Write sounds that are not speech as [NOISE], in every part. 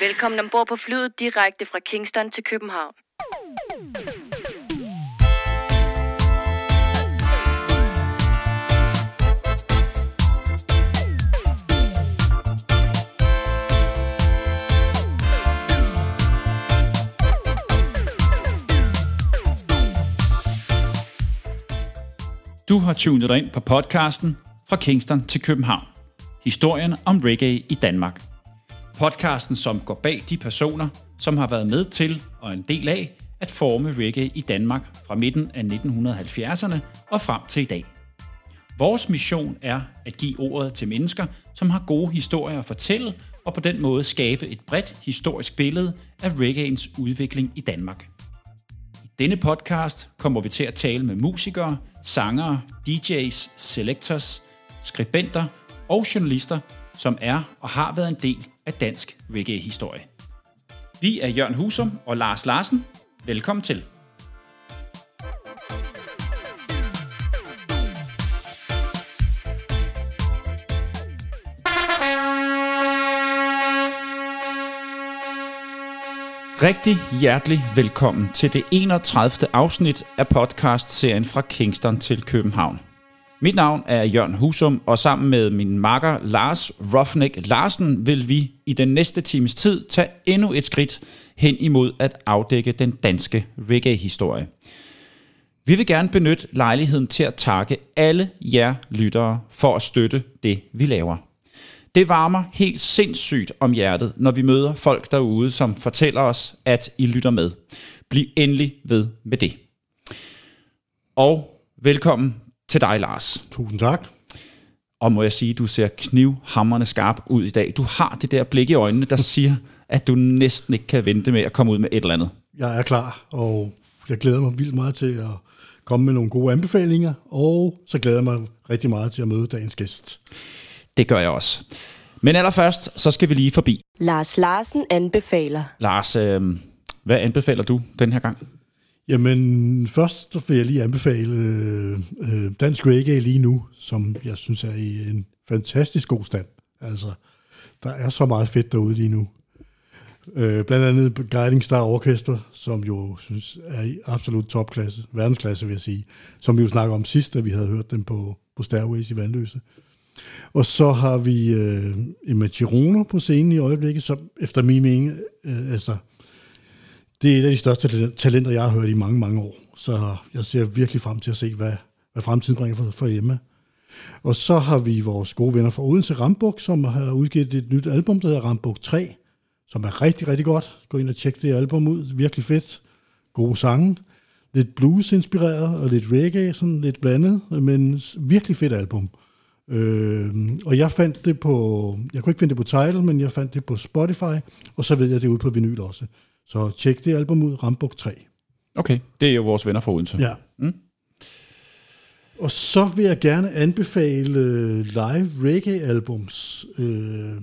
Velkommen ombord på flyet direkte fra Kingston til København. Du har tunet dig ind på podcasten Fra Kingston til København. Historien om reggae i Danmark. Podcasten, som går bag de personer, som har været med til og en del af at forme reggae i Danmark fra midten af 1970'erne og frem til i dag. Vores mission er at give ordet til mennesker, som har gode historier at fortælle, og på den måde skabe et bredt historisk billede af reggaeens udvikling i Danmark. I denne podcast kommer vi til at tale med musikere, sangere, DJ's, selectors, skribenter og journalister, som er og har været en del af dansk reggae-historie. Vi er Jørgen Husum og Lars Larsen. Velkommen til. Rigtig hjertelig velkommen til det 31. afsnit af podcast-serien fra Kingston til København. Mit navn er Jørgen Husum, og sammen med min makker Lars Rofnik Larsen vil vi i den næste times tid tage endnu et skridt hen imod at afdække den danske reggae-historie. Vi vil gerne benytte lejligheden til at takke alle jer lyttere for at støtte det, vi laver. Det varmer helt sindssygt om hjertet, når vi møder folk derude, som fortæller os, at I lytter med. Bliv endelig ved med det. Og velkommen til dig, Lars. Tusind tak. Og må jeg sige, du ser knivhammerne skarp ud i dag. Du har det der blik i øjnene, der [LAUGHS] siger, at du næsten ikke kan vente med at komme ud med et eller andet. Jeg er klar, og jeg glæder mig vildt meget til at komme med nogle gode anbefalinger, og så glæder jeg mig rigtig meget til at møde dagens gæst. Det gør jeg også. Men allerførst, så skal vi lige forbi. Lars Larsen anbefaler. Lars, øh, hvad anbefaler du den her gang? Jamen, først så vil jeg lige anbefale øh, øh, Dansk Reggae lige nu, som jeg synes er i en fantastisk god stand. Altså, der er så meget fedt derude lige nu. Øh, blandt andet Guiding Star Orchestra, som jo synes er i absolut topklasse, verdensklasse vil jeg sige, som vi jo snakker om sidst, da vi havde hørt dem på, på Stairways i Vandløse. Og så har vi øh, Emma Girono på scenen i øjeblikket, som efter min mening, øh, altså, det er et af de største talenter, jeg har hørt i mange, mange år. Så jeg ser virkelig frem til at se, hvad, hvad fremtiden bringer for, for Emma. Og så har vi vores gode venner fra Odense Rambuk, som har udgivet et nyt album, der hedder Rambuk 3, som er rigtig, rigtig godt. Gå ind og tjek det album ud. Virkelig fedt. Gode sange. Lidt blues-inspireret og lidt reggae, sådan lidt blandet, men virkelig fedt album. Øh, og jeg fandt det på, jeg kunne ikke finde det på Tidal, men jeg fandt det på Spotify, og så ved jeg det ude på vinyl også. Så tjek det album ud, Rambuk 3. Okay, det er jo vores venner fra Odense. Ja. Mm. Og så vil jeg gerne anbefale øh, live reggae-albums. Øh,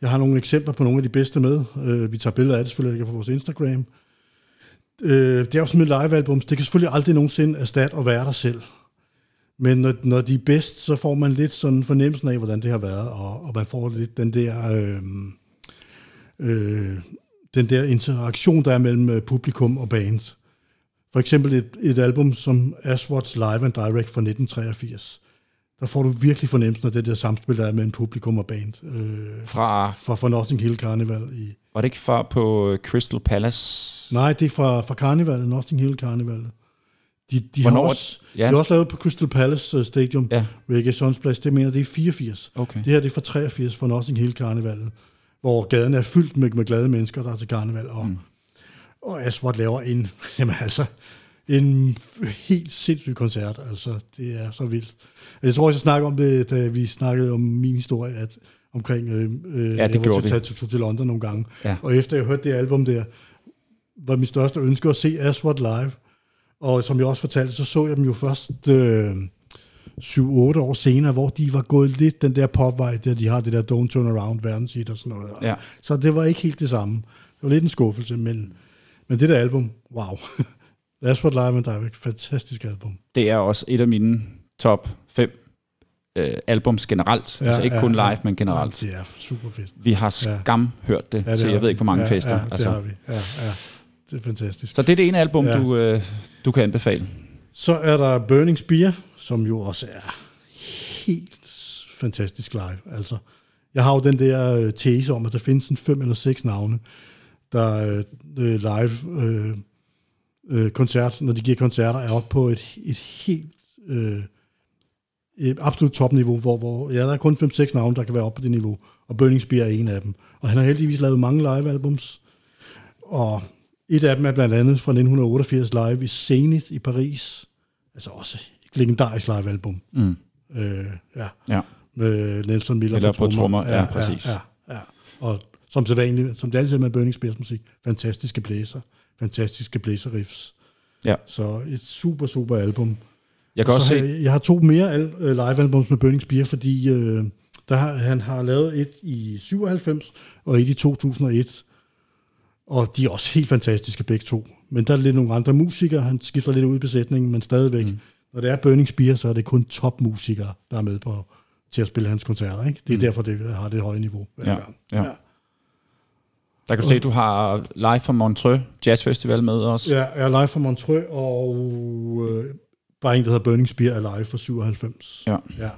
jeg har nogle eksempler på nogle af de bedste med. Øh, vi tager billeder af det selvfølgelig på vores Instagram. Det er jo sådan med live-albums. Det kan selvfølgelig aldrig nogensinde erstatte at være der selv. Men når, når de er bedst, så får man lidt sådan fornemmelsen af, hvordan det har været, og, og man får lidt den der, øh, øh, den der interaktion, der er mellem publikum og band. For eksempel et, et album som Ashwat's Live and Direct fra 1983. Der får du virkelig fornemmelsen af det der samspil, der er mellem publikum og band. Øh, fra? Fra, fra Nothing Hill Carnival. I, var det ikke fra på Crystal Palace? Nej, det er fra, fra Carnival, Nothing Hill Carnival. De, de, har også, ja. de har også lavet på Crystal Palace uh, Stadium, ja. Reggae Sons Place, det mener det er 84. Okay. Det her det er fra 83 for Nothing Hill Carnival, hvor gaden er fyldt med, med glade mennesker, der er til karneval, og, mm. og Aswad laver en, [LAUGHS] jamen altså, en helt sindssyg koncert, altså, det er så vildt. Jeg tror også, jeg snakkede om det, da vi snakkede om min historie, at omkring, øh, øh ja, det jeg var til, til, til London nogle gange, ja. og efter jeg hørte det album der, var mit største ønske at se Aswad live, og som jeg også fortalte, så så jeg dem jo først øh, 7-8 år senere, hvor de var gået lidt den der popvej, der de har det der Don't Turn Around verdenshit og sådan noget. Ja. Så det var ikke helt det samme. Det var lidt en skuffelse, men, men det der album, wow. [LAUGHS] What Live and Direct, fantastisk album. Det er også et af mine top 5 øh, albums generelt. Ja, altså ikke ja, kun live, ja, men generelt. Ja, det er super fedt. Vi har skam ja. hørt det, ja, det til jeg ved ikke hvor mange ja, fester. Ja, altså. det har vi. Ja, ja. Det er fantastisk. Så det er det ene album, ja. du, øh, du kan anbefale. Så er der Burning Spear, som jo også er helt fantastisk live. Altså, jeg har jo den der øh, tese om, at der findes en fem eller seks navne, der øh, øh, live øh, øh, koncert, når de giver koncerter, er oppe på et, et helt øh, et absolut topniveau, hvor, hvor ja, der er kun 5-6 navne, der kan være oppe på det niveau, og Burning Spear er en af dem. Og han har heldigvis lavet mange live-albums, og et af dem er blandt andet fra 1988 live i Zenith i Paris, altså også et legendarisk live-album. Mm. Øh, ja. ja. Med Nelson Miller Eller på trommer. Ja, ja, præcis. Ja, ja, ja. Og som, så vanligt, som det altid er med Burning Spears musik, fantastiske blæser, fantastiske blæserriffs. Ja. Så et super, super album. Jeg kan også se... Jeg, jeg har to mere al, øh, live-albums med Burning Spear, fordi øh, der har, han har lavet et i 97 og et i 2001. Og de er også helt fantastiske begge to. Men der er lidt nogle andre musikere, han skifter lidt ud i besætningen, men stadigvæk, mm. når det er Burning Spear, så er det kun topmusikere, der er med på til at spille hans koncerter. Ikke? Det er mm. derfor, det har det høje niveau hver ja, gang. Ja. ja. Der kan du se, at du har live fra Montreux Jazz Festival med os. Ja, jeg er live fra Montreux, og øh, bare en, der hedder Burning Spear, er live fra 97. Ja. ja.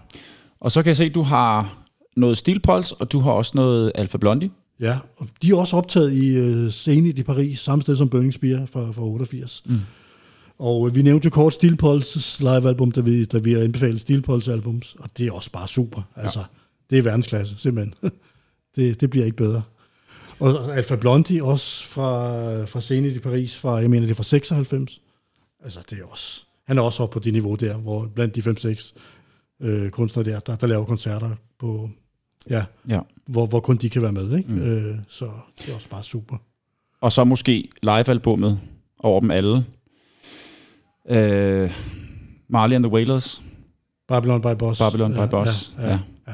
Og så kan jeg se, at du har noget Stilpols, og du har også noget Alpha Blondie. Ja, og de er også optaget i uh, Zenith i Paris, samme sted som Burning Spear fra, fra 88. Mm. Og vi nævnte jo kort Steel Pulses live-album, da vi, da vi har anbefalet Steel Pulse albums, og det er også bare super. Altså, ja. det er verdensklasse, simpelthen. [LAUGHS] det, det bliver ikke bedre. Og Alpha Blondie også fra, fra Zenith i Paris, fra, jeg mener det er fra 96. Altså, det er også, han er også oppe på det niveau der, hvor blandt de 5-6 øh, kunstnere der, der, der laver koncerter på, ja, ja. Hvor, hvor kun de kan være med. Ikke? Mm. Øh, så det er også bare super. Og så måske live-albummet over dem alle. Øh, Marley and the Wailers. Babylon by Boss. Babylon by Boss, ja. ja. ja.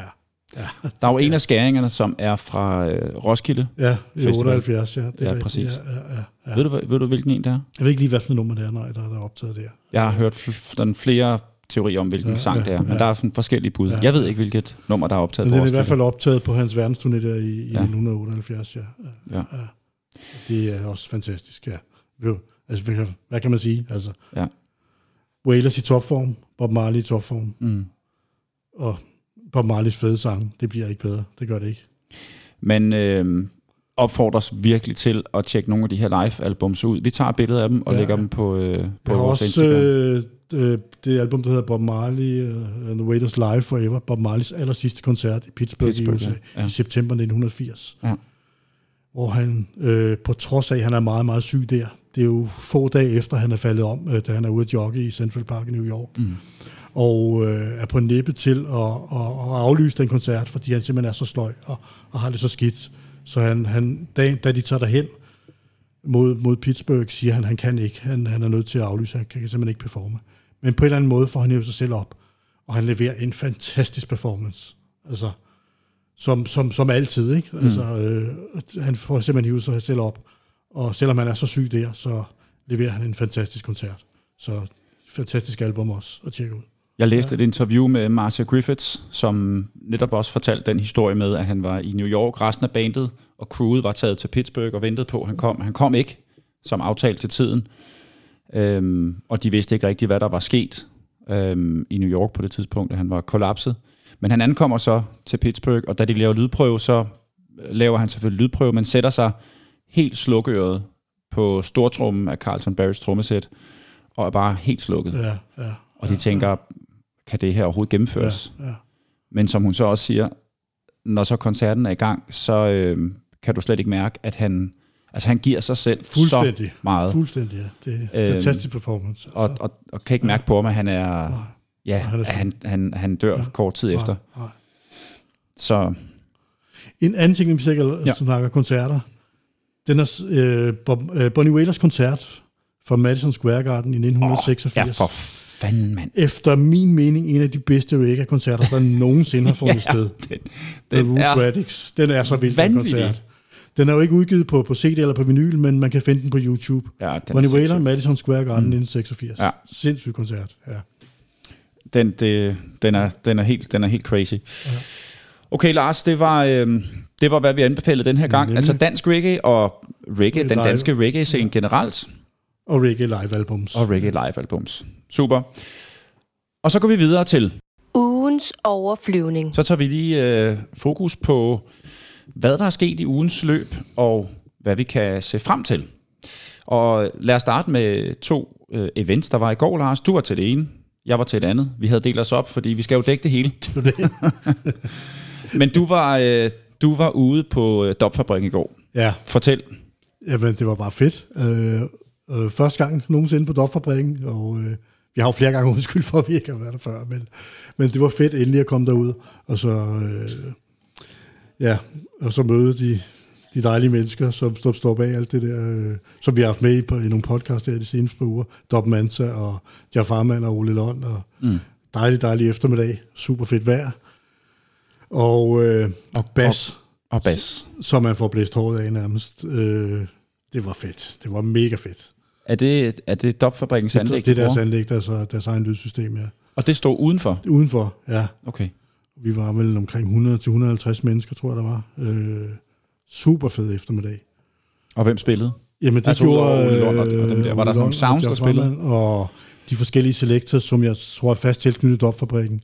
ja. Der er jo en af skæringerne, som er fra øh, Roskilde. Ja, i 78, ja. Det ja, præcis. Ja, ja, ja. Ved, du, ved du, hvilken en det er? Jeg ved ikke lige, hvad for nummer det er, nej, der, der er optaget der. Jeg har hørt den flere teorier om, hvilken ja, sang ja, det er, men ja. der er sådan forskellige bud. Ja. Jeg ved ikke, hvilket nummer, der er optaget men på det er i hvert fald optaget på hans verdensturné der i, i ja. 1978, ja. Ja. ja. Det er også fantastisk, ja. Altså, hvad, hvad kan man sige? Altså, ja. Wailers i topform, Bob Marley i topform, mm. og Bob Marleys fede sang, det bliver ikke bedre. Det gør det ikke. Men øh, opfordres virkelig til at tjekke nogle af de her live-albums ud. Vi tager billeder af dem og ja. lægger dem på, øh, på vores også, Instagram. Øh, det album, der hedder Bob Marley uh, and the Waiters Live Forever. Bob Marleys aller sidste koncert i Pittsburgh, Pittsburgh i USA ja. i september 1980. Ja. Hvor han, øh, på trods af, at han er meget, meget syg der, det er jo få dage efter, han er faldet om, øh, da han er ude at jogge i Central Park i New York. Mm. Og øh, er på nippet til at, at, at aflyse den koncert, fordi han simpelthen er så sløj og, og har det så skidt. Så han, han, da, da de tager derhen mod, mod Pittsburgh, siger han, han kan ikke. Han, han er nødt til at aflyse. Han kan simpelthen ikke performe. Men på en eller anden måde får han jo sig selv op, og han leverer en fantastisk performance. Altså, som, som, som altid, ikke? Mm. Altså, øh, han får simpelthen hivet sig selv op, og selvom han er så syg der, så leverer han en fantastisk koncert. Så fantastisk album også at tjekke ud. Jeg læste ja. et interview med Marcia Griffiths, som netop også fortalte den historie med, at han var i New York, resten af bandet og crewet var taget til Pittsburgh og ventede på, at han kom. Han kom ikke, som aftalt til tiden, øhm, og de vidste ikke rigtigt, hvad der var sket øhm, i New York på det tidspunkt, at han var kollapset. Men han ankommer så til Pittsburgh, og da de laver lydprøve, så laver han selvfølgelig lydprøve, men sætter sig helt slukøret på stortrummen af Carlton Barrys trommesæt, og er bare helt slukket. Ja, ja, og de tænker, ja. kan det her overhovedet gennemføres? Ja, ja. Men som hun så også siger, når så koncerten er i gang, så øh, kan du slet ikke mærke, at han, altså han giver sig selv så meget. Fuldstændig, ja. Det er en fantastisk performance. Altså. Og, og, og kan ikke mærke på ham, at han er, nej. ja, han, er han, han, han dør ja. kort tid nej, efter. Nej. Så. En anden ting, vi sikkert ja. snakker koncerter, den er øh, Bob, øh, Bonnie Wailers koncert fra Madison Square Garden i 1986. Oh, ja, for fanden, mand. Efter min mening, en af de bedste reggae-koncerter, der nogensinde har [LAUGHS] fundet ja, sted. Den, den The er Radix. Den er så vild, den koncert. Den er jo ikke udgivet på, på CD eller på vinyl, men man kan finde den på YouTube. Ja, Bonnie Wailer, Madison Square Garden mm. 1986. Ja. Sindssyg koncert, ja. Den, det, den, er, den, er helt, den er helt crazy. Ja. Okay, Lars, det var, øh, det var, hvad vi anbefalede den her gang. Nemlig. Altså dansk reggae og reggae, den danske reggae-scene generelt, Og reggae live albums. og reggae live-albums. Super. Og så går vi videre til, Ugens overflyvning. så tager vi lige øh, fokus på, hvad der er sket i ugens løb, og hvad vi kan se frem til. Og lad os starte med to øh, events, der var i går, Lars. Du var til det ene, jeg var til det andet. Vi havde delt os op, fordi vi skal jo dække det hele. [LAUGHS] Men du var, øh, du var ude på øh, Dopfabrikken i går. Ja, Fortæl. jamen det var bare fedt. Øh, øh, første gang nogensinde på Dopfabrikken, og øh, vi har jo flere gange [LAUGHS] undskyld for, at vi ikke har været der før, men, men det var fedt endelig at komme derud, og så, øh, ja, og så møde de, de dejlige mennesker, som, som står bag alt det der, øh, som vi har haft med i, på, i nogle podcasts her de seneste par uger. Dop Mansa og Jeff Farman og Ole Lund, og Mm. dejlig, dejlig eftermiddag. Super fedt vejr. Og, øh, og bas, Og bas. så man får blæst håret af nærmest. Øh, det var fedt. Det var mega fedt. Er det, er det Dopfabrikkens anlæg? det er du deres anlæg, deres, deres egen lydsystem, ja. Og det stod udenfor? Udenfor, ja. Okay. Vi var vel omkring 100-150 mennesker, tror jeg, der var. Øh, super fed eftermiddag. Og hvem spillede? Jamen, det Altså, gjorde... Ole Lund og- og dem der, var der sådan nogle sounds, og der spillede? Og de forskellige selectors, som jeg tror er fast tilknyttet op fabrikken.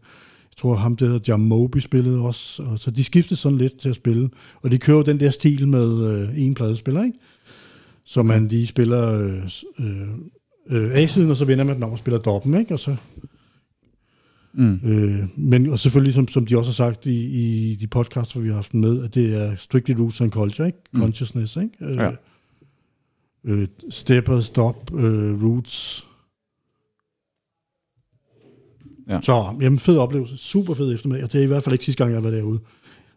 Jeg tror, ham der hedder Jam Moby spillede også. Og så de skiftede sådan lidt til at spille. Og de kører den der stil med øh, en pladespiller, ikke? Så man lige spiller øh, øh, øh, A-siden, og så vender man den om og spiller doppen, ikke? Og så Mm. Øh, men og selvfølgelig, som, som de også har sagt i, i de podcasts, hvor vi har haft med, at det er strictly roots and culture, ikke? Mm. Consciousness, ikke? Øh, Ja. øh, stepper, stop, øh, roots. Ja. Så, jamen, fed oplevelse. Super fed eftermiddag. Og det er i hvert fald ikke sidste gang, jeg var derude.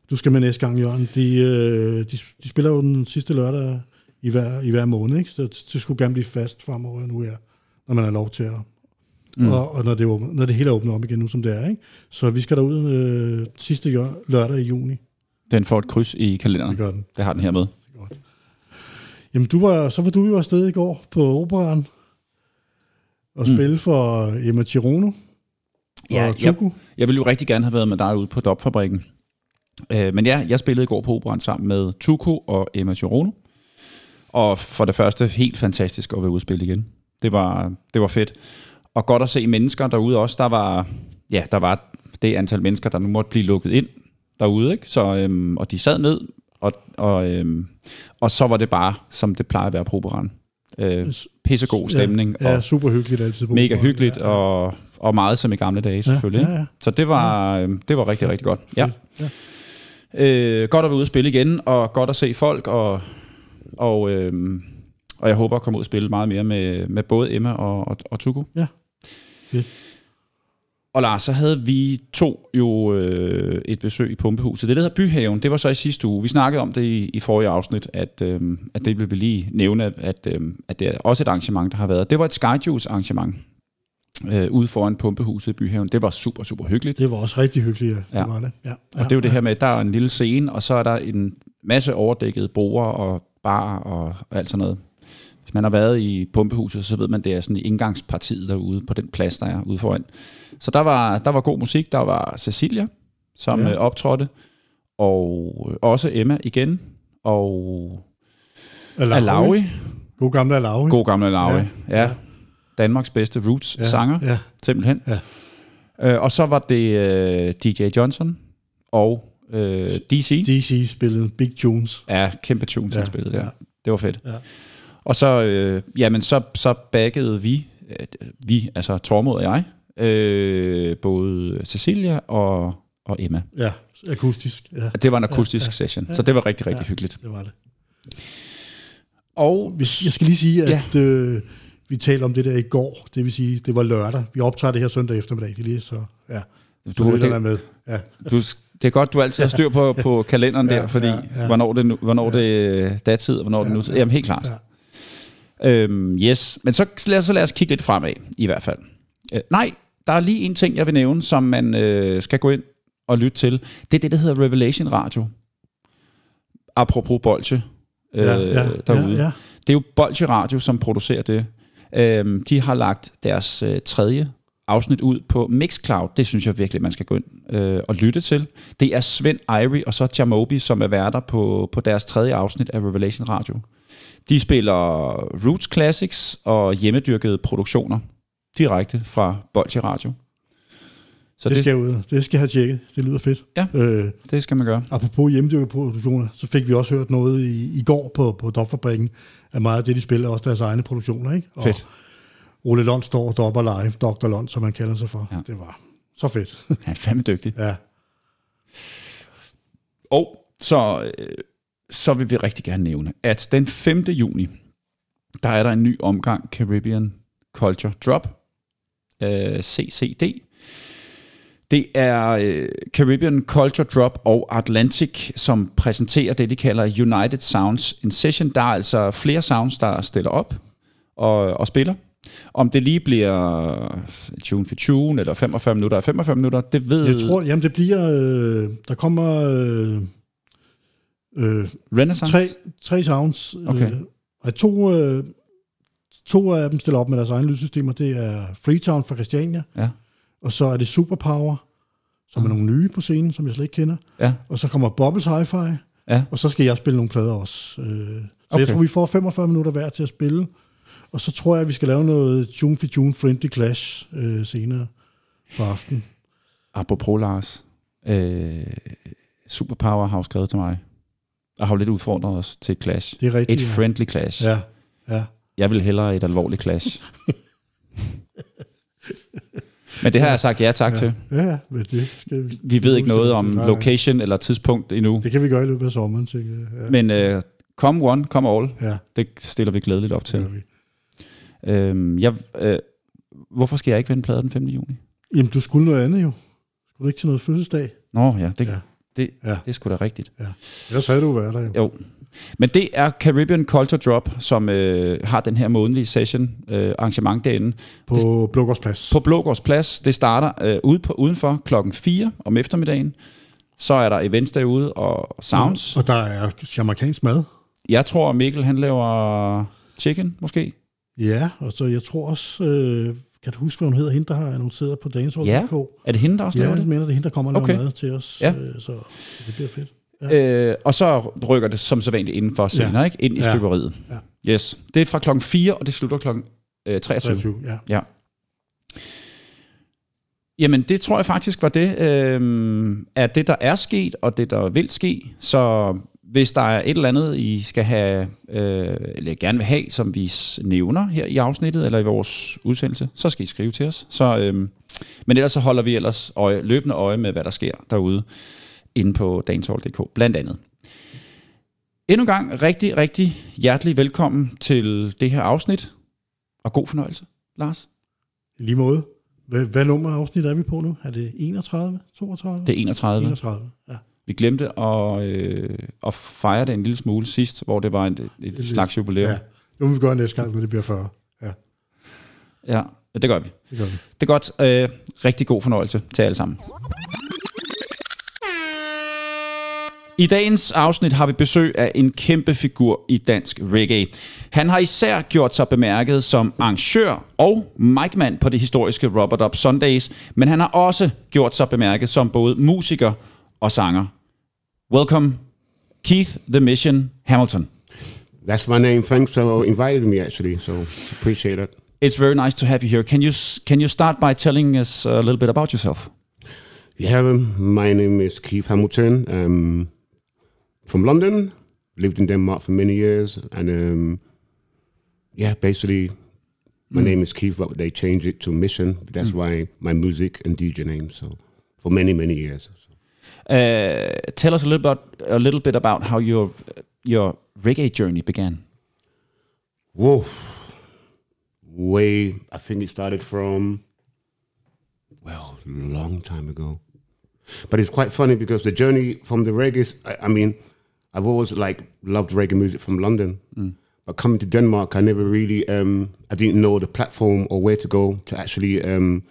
Du skal med næste gang, Jørgen. De, øh, de, de spiller jo den sidste lørdag i hver, i hver måned, ikke? Så det skulle gerne blive fast fremover nu her, når man har lov til at Mm. og, og når, det, åbner- når det hele er åbnet op igen nu, som det er. Ikke? Så vi skal derud øh, sidste lørdag i juni. Den får et kryds i kalenderen. Det gør den. Det har den her med. Godt. Jamen, du var, så var du jo afsted i går på operan og Mm. spille for Emma Chirono Ja, og Tuku. Jeg ville jo rigtig gerne have været med dig ude på Dopfabrikken. Øh, men ja, jeg spillede i går på operan sammen med Tuko og Emma Girono. Og for det første, helt fantastisk at være ude og spille igen. Det var, det var fedt. Og godt at se mennesker derude også. Der var, ja, der var det antal mennesker, der nu måtte blive lukket ind derude. Ikke? Så, øhm, og de sad ned, og, og, øhm, og så var det bare, som det plejer at være på operan. Øh, pissegod stemning, Ja, ja, og super hyggeligt altid på mega hyggeligt, Ja, ja. og, og meget som i gamle dage selvfølgelig. Ja, ja, ja. Så det var, øh, det var rigtig, rigtig godt. Ja. Ja. Øh, godt at være ude og spille igen, og godt at se folk, og, og, øh, og jeg håber at komme ud og spille meget mere med, med både Emma og, og, og Tuko. Ja. Fedt. Og Lars, så havde vi to jo øh, et besøg i Pumpehuset. Det, der hedder Byhaven, det var så i sidste uge. Vi snakkede om det i, i forrige afsnit, at, øh, at det vil vi lige nævne, at, øh, at det er også et arrangement, der har været. Det var et Skyjuice arrangement øh, ude foran Pumpehuset i Byhaven. Det var super, super hyggeligt. Det var også rigtig hyggeligt, ja. Ja. Det var det. Ja. Og det er jo det her med, at der er en lille scene, og så er der en masse overdækkede borer og bar og, og alt sådan noget. Hvis man har været i pumpehuset, så ved man, det er sådan i indgangspartiet derude på den plads, der er ude foran. Så der var, der var god musik. Der var Cecilia, som Ja. ja. optrådte, og øh, også Emma igen, og Alawi. Alawi. God gamle Alawi. God gamle Alawi. Ja. Ja. ja. Danmarks bedste roots-sanger, Ja. simpelthen. Ja. Øh, og så var det øh, DJ Johnson og øh, DC. DC spillede Big Tunes. Ja, kæmpe tunes, Ja, han spillede der. ja. Det var fedt. Ja. Og så, øh, jamen, så, så baggede vi, øh, vi, altså Tormod og jeg, øh, både Cecilia og, og Emma. Ja, akustisk. Ja, Det var en akustisk Ja, ja, ja. session, Ja. så det var rigtig, rigtig Ja. hyggeligt. det var det. Og Hvis, jeg skal lige sige, Ja. at øh, vi talte om det der i går. Det vil sige, det var lørdag. Vi optager det her søndag eftermiddag. Det lige så, ja. du, Du, det, er med. Ja. du, det er godt, du altid har styr på, på [LAUGHS] kalenderen Ja, der, fordi ja, ja. hvornår det, nu, hvornår det er datid, og hvornår det nu Jamen helt klart. Ja. Øhm, yes, men så lad, os, så lad os kigge lidt fremad, i hvert fald. Øh, nej, der er lige en ting, jeg vil nævne, som man øh, skal gå ind og lytte til. Det er det, der hedder Revelation Radio. Apropos Bolche øh, Ja, ja, derude. Ja, ja. Det er jo Bolche Radio, som producerer det. Øhm, de har lagt deres øh, tredje afsnit ud på Mixcloud. Det synes jeg virkelig, man skal gå ind øh, og lytte til. Det er Svend Irie og så Jamobi, som er værter på, på deres tredje afsnit af Revelation Radio. De spiller Roots Classics og hjemmedyrkede produktioner direkte fra Bolsje Radio. Så det, det, skal ud. Det skal jeg have tjekket. Det lyder fedt. Ja, øh, det skal man gøre. Apropos hjemmedyrkede produktioner, så fik vi også hørt noget i, i går på, på Dopfabrikken, at meget af det, de spiller, er også deres egne produktioner. Ikke? Og fedt. Ole Lund står Dopper Live, Dr. Lund, som man kalder sig for. Ja. Det var så fedt. [LAUGHS] Han er fandme dygtig. Ja. Og så, øh, så vil vi rigtig gerne nævne, at den 5. juni, der er der en ny omgang Caribbean Culture Drop, øh, CCD. Det er øh, Caribbean Culture Drop og Atlantic, som præsenterer det, de kalder United Sounds in Session. Der er altså flere sounds, der stiller op og, og spiller. Om det lige bliver tune for tune, eller 45 minutter eller 45 minutter, det ved... Jeg tror, jamen det bliver... Øh, der kommer... Øh, øh, Renaissance? Tre, tre sounds. Okay. Øh, to, øh, to af dem stiller op med deres egne lydsystemer. Det er Freetown fra Christiania. Ja. Og så er det Superpower, som mm. er nogle nye på scenen, som jeg slet ikke kender. Ja. Og så kommer Bubbles Hi-Fi. Ja. Og så skal jeg spille nogle plader også. Øh, så okay. jeg tror, vi får 45 minutter hver til at spille. Og så tror jeg, at vi skal lave noget Tune for Tune Friendly Clash øh, senere på aften. Apropos Lars, øh, Superpower har jo skrevet til mig, og har jo lidt udfordret os til et clash. Det er rigtigt. Et ja. friendly clash. Ja, ja. Jeg vil hellere et alvorligt clash. [LAUGHS] men det har jeg sagt ja tak ja. til. Ja, men det skal vi... Vi ved ikke noget om nej, location eller tidspunkt endnu. Det kan vi gøre i løbet af sommeren, tænker jeg. Ja. Men uh, come one, come all. Ja. Det stiller vi glædeligt op til. Øhm, jeg, øh, hvorfor skal jeg ikke vende pladen den 5. juni? Jamen, du skulle noget andet jo. Skulle du ikke til noget fødselsdag? Nå ja, det, ja. det, ja. det er sgu da rigtigt. Ja. Ellers havde du været der jo. Jo. Men det er Caribbean Culture Drop, som øh, har den her månedlige session øh, arrangement derinde. På Blågårdsplads. På Blågårdsplads. Det starter øh, ude på, udenfor klokken 4 om eftermiddagen. Så er der events derude og sounds. Og, og der er jamaikansk mad. Jeg tror, Mikkel han laver chicken, måske. Ja, og så jeg tror også, øh, kan du huske, hvad hun hedder, hende, der har annonceret på Dagens Ja, er det hende, der også ja, laver det? Ja, det er hende, der kommer og okay. laver mad til os, ja. øh, så det bliver fedt. Ja. Øh, og så rykker det som så vanligt indenfor senere, ja. ikke? ind i ja. støberiet. Ja. Yes. Det er fra klokken 4, og det slutter klokken øh, 23. 23 ja. ja. Jamen, det tror jeg faktisk var det, øh, at det, der er sket, og det, der vil ske. Så hvis der er et eller andet, I skal have, øh, eller gerne vil have, som vi nævner her i afsnittet, eller i vores udsendelse, så skal I skrive til os. Så, øh, men ellers så holder vi ellers øje, løbende øje med, hvad der sker derude, inde på danshold.dk, blandt andet. Endnu en gang rigtig, rigtig hjertelig velkommen til det her afsnit, og god fornøjelse, Lars. I lige måde. Hvad, hvad nummer afsnit er vi på nu? Er det 31? 32? Det er 31. 31, ja. Vi glemte at, øh, at fejre det en lille smule sidst, hvor det var et, et det, slags jubilæum. Ja, det må vi gøre næste gang, når det bliver 40. Ja, ja det gør vi. Det gør vi. Det er godt. Øh, rigtig god fornøjelse til alle sammen. I dagens afsnit har vi besøg af en kæmpe figur i dansk reggae. Han har især gjort sig bemærket som arrangør og micman på det historiske Robert Up Sundays, men han har også gjort sig bemærket som både musiker og sanger. Welcome, Keith The Mission Hamilton. That's my name. Thanks for inviting me, actually. So appreciate it. It's very nice to have you here. Can you can you start by telling us a little bit about yourself? Yeah, um, my name is Keith Hamilton. Um, from London, lived in Denmark for many years, and um, yeah, basically, my mm. name is Keith, but they changed it to Mission. That's mm. why my music and DJ name. So for many many years. Uh, tell us a little about a little bit about how your your reggae journey began. Whoa, way I think it started from well, a long time ago. But it's quite funny because the journey from the reggae. I, I mean, I've always like loved reggae music from London. Mm. But coming to Denmark, I never really, um, I didn't know the platform or where to go to actually um,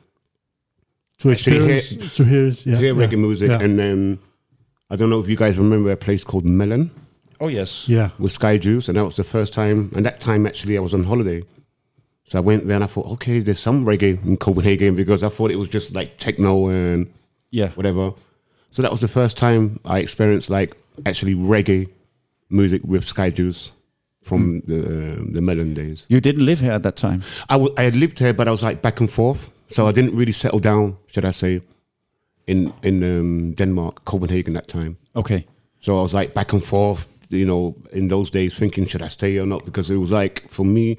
to experience, hear, to hear, yeah, to hear yeah, reggae music. yeah. And then I don't know if you guys remember a place called Melon Oh yes. Yeah. with Sky Juice, and that was the first time. And that time actually I was on holiday, So I went there and I thought, okay, there's some reggae in Copenhagen because I thought it was just like techno and Yeah. whatever. So that was the first time I experienced like actually reggae music with Sky Juice from the uh, the Melon days. You didn't live here at that time. I, w- I had lived here, but I was like back and forth, so I didn't really settle down, should I say, in in um, Denmark, Copenhagen that time. Okay. So I was like back and forth, you know, in those days, thinking should I stay or not? Because it was like for me,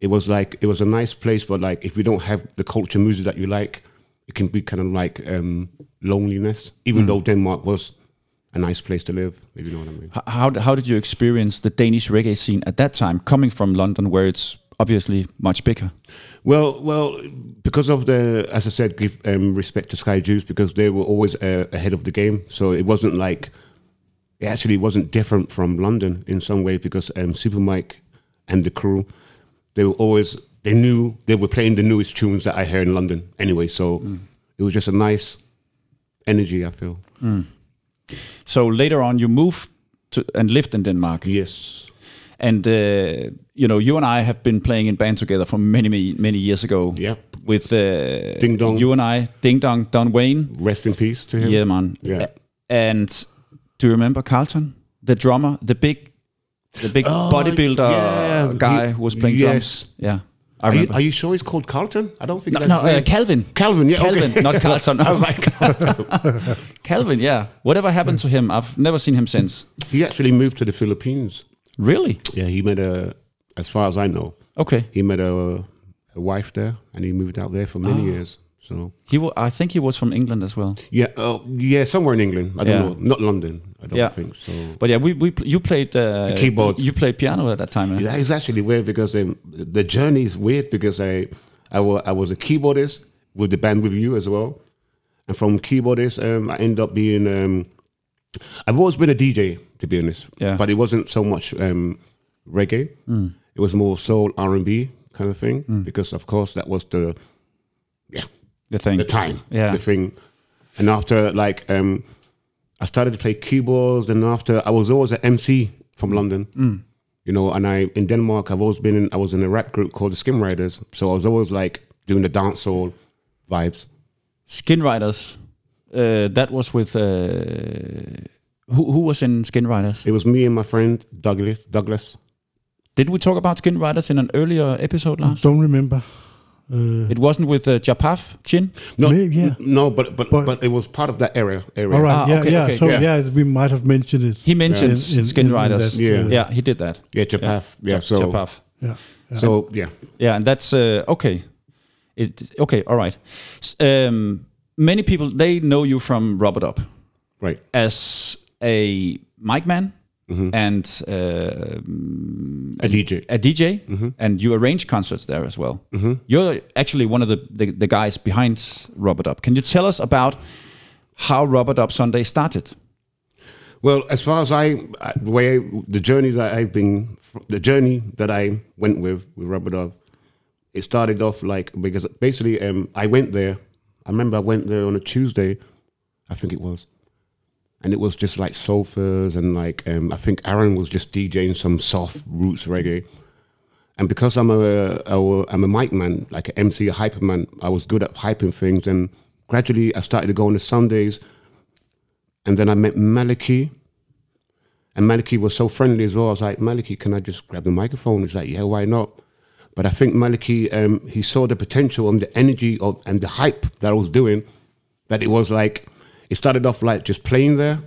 it was like it was a nice place, but like if you don't have the culture music that you like, it can be kind of like um, loneliness. Even though Denmark was a nice place to live, if you know what I mean. How how did you experience the Danish reggae scene at that time, coming from London, where it's obviously much bigger? Well, well, because of the, as I said, give um, respect to Sky Juice because they were always uh, ahead of the game. So it wasn't like, it actually wasn't different from London in some way because um, Super Mike and the crew, they were always, they knew they were playing the newest tunes that I heard in London anyway. So it was just a nice energy, I feel. So later on, you moved to and lived in Denmark, Yes. And uh, you know you and I have been playing in band together for many many many years ago. Yeah. With uh, Ding Dong. you and I, Ding Dong, Don Wayne. Rest in peace to him. Yeah, man. Yeah. And do you remember Carlton, the drummer, the big, the big bodybuilder Oh, yeah. guy He- who was playing yes. drums? Yeah, Are you, are you sure he's called Carlton? I don't think no, that's no uh. Calvin. Calvin, yeah, Calvin, okay. not Carlton. I was like, Calvin, yeah. Whatever happened to him? I've never seen him since. he actually moved to the Philippines. Really? Yeah, he met a, as far as I know, Okay. he met a, a wife there, and he moved out there for many years. So He, wa- I think he was from England as well. yeah, uh, yeah, somewhere in England. I don't Yeah. know, not London. I don't Yeah. think so. But yeah, we, we pl- you played uh, The keyboards. You played piano at that time. eh? That is actually weird because um, the journey is weird because I, I, wa- I was a keyboardist with the band with you as well, and from keyboardist um, I ended up being. Um, I've always been a DJ to be honest, Yeah. but it wasn't so much um, reggae. It was more soul R and B kind of thing because of course that was the yeah The thing. the time, Yeah. the thing. And after like um, I started to play keyboards, and after I was always an MC from London, you know. And I in Denmark, I've always been in. I was in a rap group called the Skin Riders, so I was always like doing the dancehall vibes. Skin Riders. Uh, that was with uh, who? Who was in Skin Riders? It was me and my friend Douglas. Douglas. Did we talk about Skin Riders in an earlier episode, Lars? Don't remember. Uh, It wasn't with uh, Japaf Chin. No, Maybe, yeah. no, but, but But- but it was part of that area. Area. all right, Ah, yeah, okay, yeah. okay. So Yeah. yeah. we might have mentioned it. He mentioned In- in- Skin in- in Riders. that, Yeah. uh, yeah, he did that. Yeah, Japaf. Yeah, so Japaf. yeah. so yeah. Yeah, and that's uh, okay. It okay. All right. Um, many people they know you from Rubber Dub Right. as a mic man Mm-hmm. and uh, A DJ. a DJ, Mm-hmm. and you arrange concerts there as well. You're actually one of the, the the guys behind Rubber Dub. Can you tell us about how Rubber Dub Sunday started? Well, as far as I, I- the way I, the journey that I've been, the journey that I went with with Rubber Dub, it started off like because basically um, I went there. I remember I went there on a Tuesday, I think it was, and it was just like sofas and like um, I think Aaron was just DJing some soft roots reggae. And because I'm a, a I'm a mic man, like an MC, a hyper man, I was good at hyping things. And gradually, I started to go on the Sundays, and then I met Maliki. And Maliki was so friendly as well. I was like, Maliki, can I just grab the microphone? He's like, yeah, why not? But I think Maliki, um, he saw the potential and the energy of, and the hype that I was doing. That it was like, it started off like just playing there,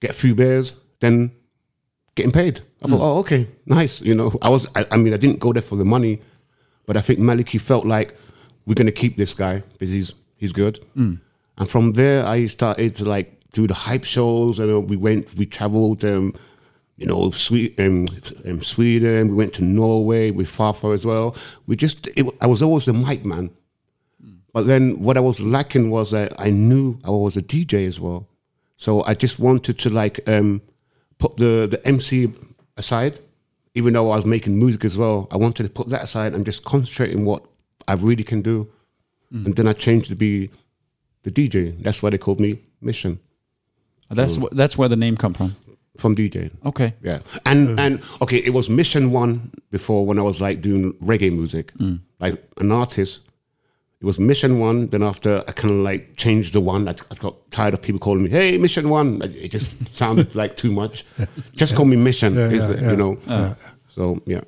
get a few beers, then getting paid. I thought, oh, okay, nice. You know, I was, I, I mean, I didn't go there for the money, but I think Maliki felt like we're going to keep this guy because he's, he's good. And from there, I started to like do the hype shows and we went, we traveled, um, you know, Swe- um, um, Sweden, we went to Norway with Fafa as well. We just, it, I was always the mic man. But then what I was lacking was that I knew I was a DJ as well. So I just wanted to like um, put the, the MC aside, even though I was making music as well. I wanted to put that aside and just concentrate on what I really can do. And then I changed to be the DJ. That's why they called me Mission That's wh- that's where the name come from. From DJ. Okay. Yeah, and and okay, it was Mission One before when I was like doing reggae music, like an artist. It was Mission One. Then after I kind of like changed the one. I, I got tired of people calling me, "Hey, Mission One." It just [LAUGHS] sounded like too much. Just call me Mission. Yeah, is yeah, the, yeah. you know? So yeah.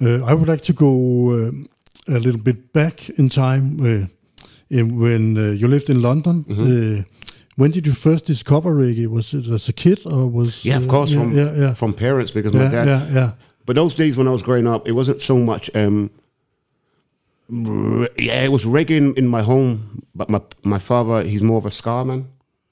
Uh, I would like to go um, a little bit back in time uh, in when uh, you lived in London. Mm-hmm. Uh, when did you first discover reggae? Was it as a kid or was? Yeah, of course, yeah, from yeah, yeah. from parents because my dad. yeah, yeah. But those days when I was growing up, it wasn't so much. Um, yeah, it was reggae in, in my home, but my my father, he's more of a ska man,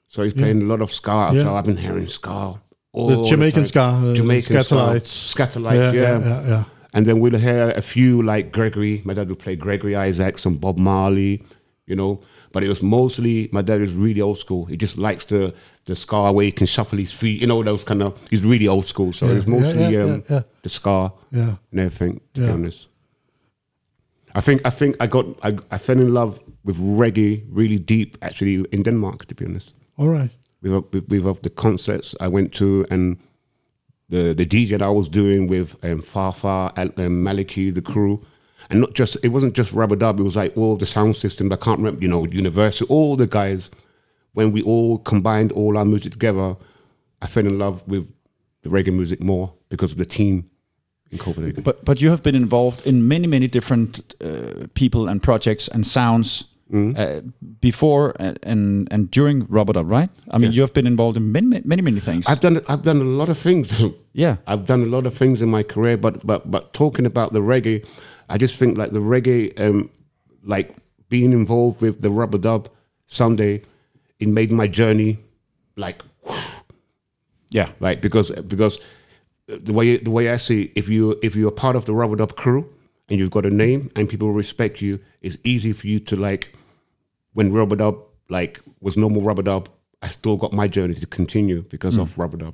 so he's playing a lot of ska. So I've been hearing ska. The Jamaican time. ska, uh, Jamaican Skatalites. Skatalites, Yeah, yeah, yeah, yeah, yeah. And then we'll hear a few like Gregory. My dad would play Gregory Isaacs and Bob Marley, you know. But it was mostly my dad is really old school. He just likes the the ska where he can shuffle his feet, you know, those kind of. He's really old school, so Yeah, it was mostly yeah, um, yeah, yeah. the ska Yeah. and everything. To be honest, I think I think I got I, I fell in love with reggae really deep actually in Denmark. To be honest, All right. with with, with of the concerts I went to and the the DJ that I was doing with um, Farfar, Al- um, Maliki, the crew, and not just it wasn't just rubber dub. It was like all the sound system. I can't remember, you know, Universal, all the guys. When we all combined all our music together, I fell in love with the reggae music more because of the team in Copenhagen. But but you have been involved in many many different uh, people and projects and sounds Mm-hmm. uh, before and, and and during Rubber Dub, right? I mean, Yes. you have been involved in many many many things. I've done I've done a lot of things. yeah. [LAUGHS] I've done a lot of things in my career, but but but talking about the reggae, I just think like the reggae, um, like being involved with the rubber dub Sunday, it made my journey like [SIGHS] Yeah. like because because the way the way I see it, if you if you're part of the rubber dub crew and you've got a name and people respect you, it's easy for you to like when rubber dub like was normal rubber dub. I still got my journey to continue because of rubber dub.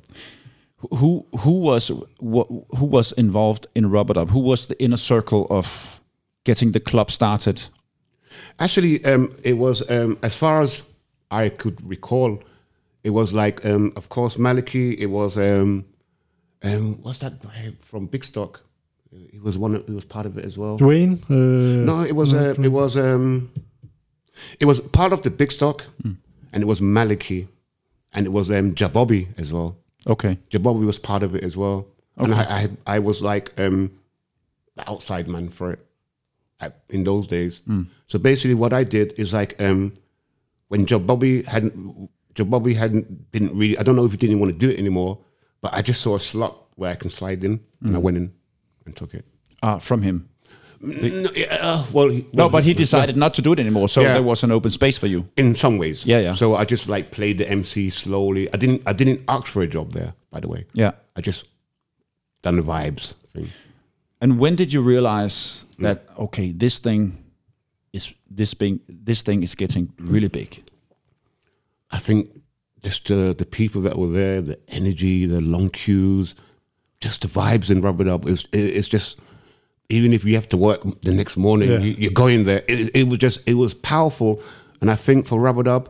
Who who was wh- who was involved in Rubber Dub? Who was the inner circle of getting the club started? Actually, um, it was um, as far as I could recall, it was like, um, of course, Maliki. It was um, um, what's that guy from Big Stock? He was one. Of, he was part of it as well. Dwayne. Uh, No, it was uh, it was um, it was part of the Big Stock, and it was Maliki, and it was um, Jabobi as well. Okay. Jabobi was part of it as well, and I, I I was like um, the outside man for it at, in those days. So basically, what I did is like um, when Jabobi hadn't Jabobi hadn't didn't really I don't know if he didn't want to do it anymore, but I just saw a slot where I can slide in, and I went in and took it. Ah, from him. No, uh, well, No, well, but he decided not to do it anymore, so Yeah. there was an open space for you. in some ways. Yeah, yeah. So I just like played the MC slowly. I didn't I didn't ask for a job there, by the way. Yeah. I just done the vibes thing. And when did you realize that okay, this thing is this being this thing is getting really big? I think just the the people that were there, the energy, the long queues, just the vibes in Rubber Dub. It was, it, it's just even if you have to work the next morning, Yeah. you, you're going there. It, it was just it was powerful, and I think for Rubber Dub,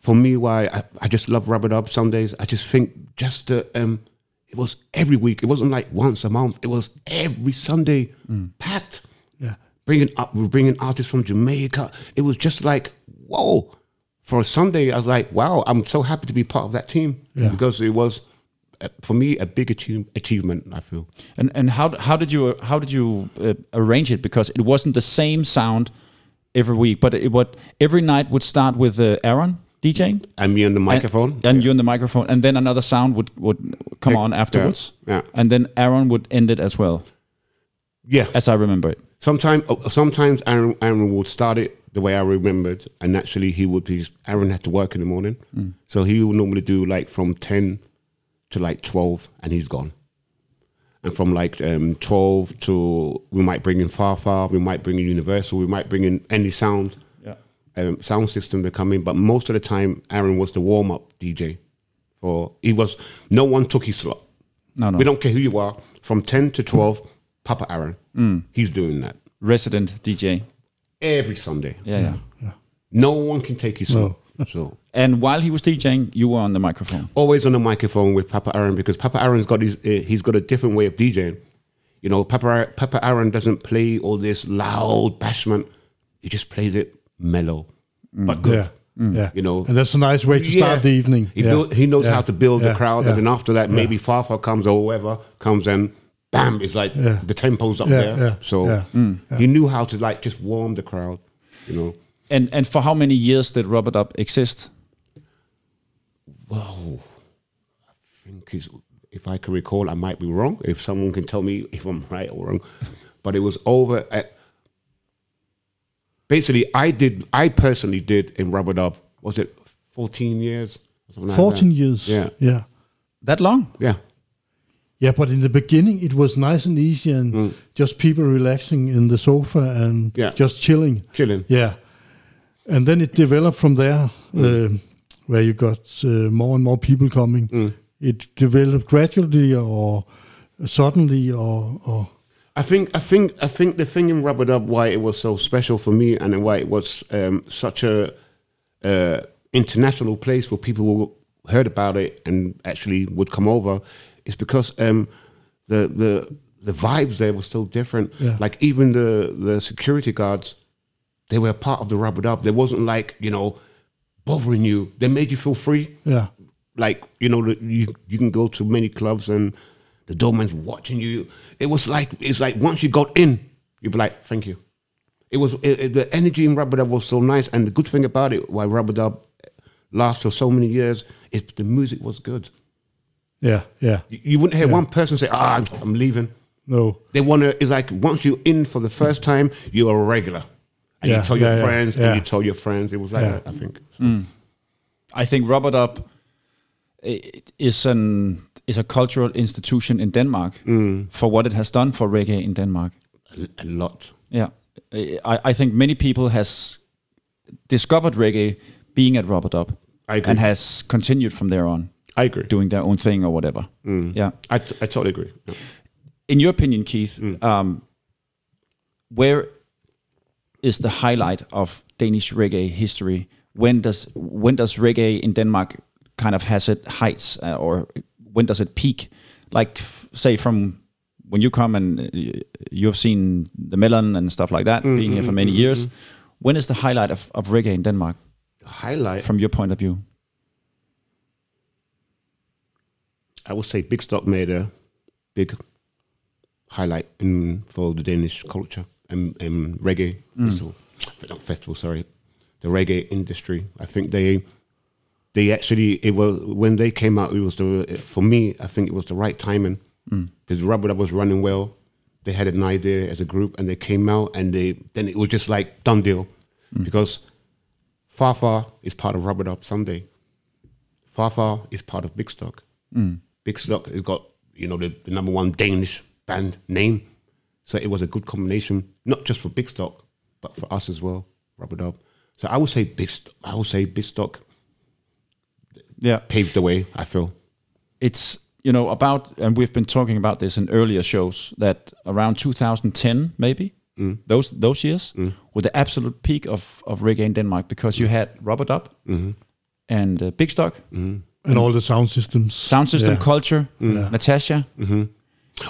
for me, why I, I just love Rubber Dub Sundays. I just think just the um, it was every week. It wasn't like once a month. It was every Sunday, packed yeah. bringing up we're bringing artists from Jamaica. It was just like whoa. For a Sunday, I was like, wow, I'm so happy to be part of that team Yeah. because it was for me a big achieve, achievement. I feel And and how how did you how did you uh, arrange it? Because it wasn't the same sound every week, but it would every night would start with uh, Aaron DJing. and me on the microphone. and, and you on the microphone, and then another sound would would come Take- on afterwards. yeah, yeah. and then Aaron would end it as well, yeah, as I remember it. sometimes sometimes Aaron Aaron would start it the way I remembered, and naturally he would be. Aaron had to work in the morning, so he would normally do like from ten to like twelve, and he's gone. And from like um, twelve to we might bring in Far Far, we might bring in Universal, we might bring in any sound Yeah. um, sound system to come in. But most of the time, Aaron was the warm up DJ. For he was no one took his slot. No, no. We don't care who you are. From ten to twelve, Papa Aaron, he's doing that Resident DJ. every Sunday. Yeah, yeah. No one can take his slot. So And while he was DJing, you were on the microphone. always on the microphone with Papa Aaron because Papa Aaron's got his uh, he's got a different way of DJing. You know, Papa Papa Aaron doesn't play all this loud bashment. He just plays it mellow, mm. but good. Yeah. Yeah. You know, and that's a nice way to Yeah. start the evening. He, yeah. build, he knows Yeah. how to build Yeah. the crowd, Yeah. and then after that, maybe Fafa comes or whoever comes and bam, it's like Yeah. the tempo's up Yeah, there. yeah, So yeah. he knew how to like just warm the crowd. You know, And and for how many years did Rubber Dub exist? Whoa. I think is if I can recall, I might be wrong. If someone can tell me if I'm right or wrong, [LAUGHS] but it was over at. Basically, I did. I personally did in Rubber Dub. Was it 14 years? or something like that? 14 years. Yeah. Yeah. That long? Yeah. Yeah, but in the beginning it was nice and easy and just people relaxing in the sofa and Mm. Yeah. just chilling. Chilling. Yeah. And then it developed from there, uh, where you got uh, more and more people coming. It developed gradually or suddenly or, or I think I think I think the thing in Rubber Dub why it was so special for me and why it was um, such a uh, international place where people who heard about it and actually would come over is because um, the the the vibes there were so different. Yeah. Like even the the security guards, they were part of the Rubber Dub. They wasn't like you know bothering you. They made you feel free yeah. like you know you you can go to many clubs and the doorman's watching you. It was like it's like once you got in, you'd be like, thank you. It was it, it- the energy in Rubber Dub was so nice, and the good thing about it, why Rubber Dub lasts for so many years, is the music was good. Yeah, yeah. You, you wouldn't hear one person say, "Ah, I'm leaving." No. They want to. It's like once you're in for the first time, you're a regular, and Yeah, you tell your yeah, yeah, friends, yeah. and you tell your friends. It was like Yeah. that, I think. Hmm. I think Rubber Dub i- is an is a cultural institution in Denmark hmm. for what it has done for reggae in Denmark. A, a lot. Yeah, I, I think many people has discovered reggae being at Rubber Dub I agree. and has continued from there on I agree. doing their own thing or whatever. Hmm. Yeah. I, t- I totally agree. Yeah. In your opinion, Keith, um, where is the highlight of Danish reggae history? When does when does reggae in Denmark kind of has it heights, uh, or when does it peak? Like, say, from when you come and uh, you've seen the Melon and stuff like that, being here for many years. When is the highlight of, of reggae in Denmark, Highlight. from your point of view? I would say Big Stock made a big highlight in for the Danish culture and, and reggae mm. festival, not festival. Sorry, the reggae industry. I think they they actually it was when they came out. It was the for me. I think it was the right timing mm. because Rubber Dub was running well. They had an idea as a group, and they came out, and they then it was just like done deal mm. because Fafa is part of Rubber Dub Sunday. Fafa is part of Big Stock. Big Stock has got you know the, the number one Danish band name, so it was a good combination, not just for Big Stock, but for us as well, Rubber Dub. So I would say Big. St- I would say Big Stock Yeah, paved the way. I feel. it's you know about and we've been talking about this in earlier shows that around 2010 maybe mm. those those years mm. were the absolute peak of of reggae in Denmark because you had Rubber Dub mm-hmm. and uh, Big Stock, mm-hmm. And all the sound systems. Sound System Yeah. Culture, mm. Natasha. Mm-hmm.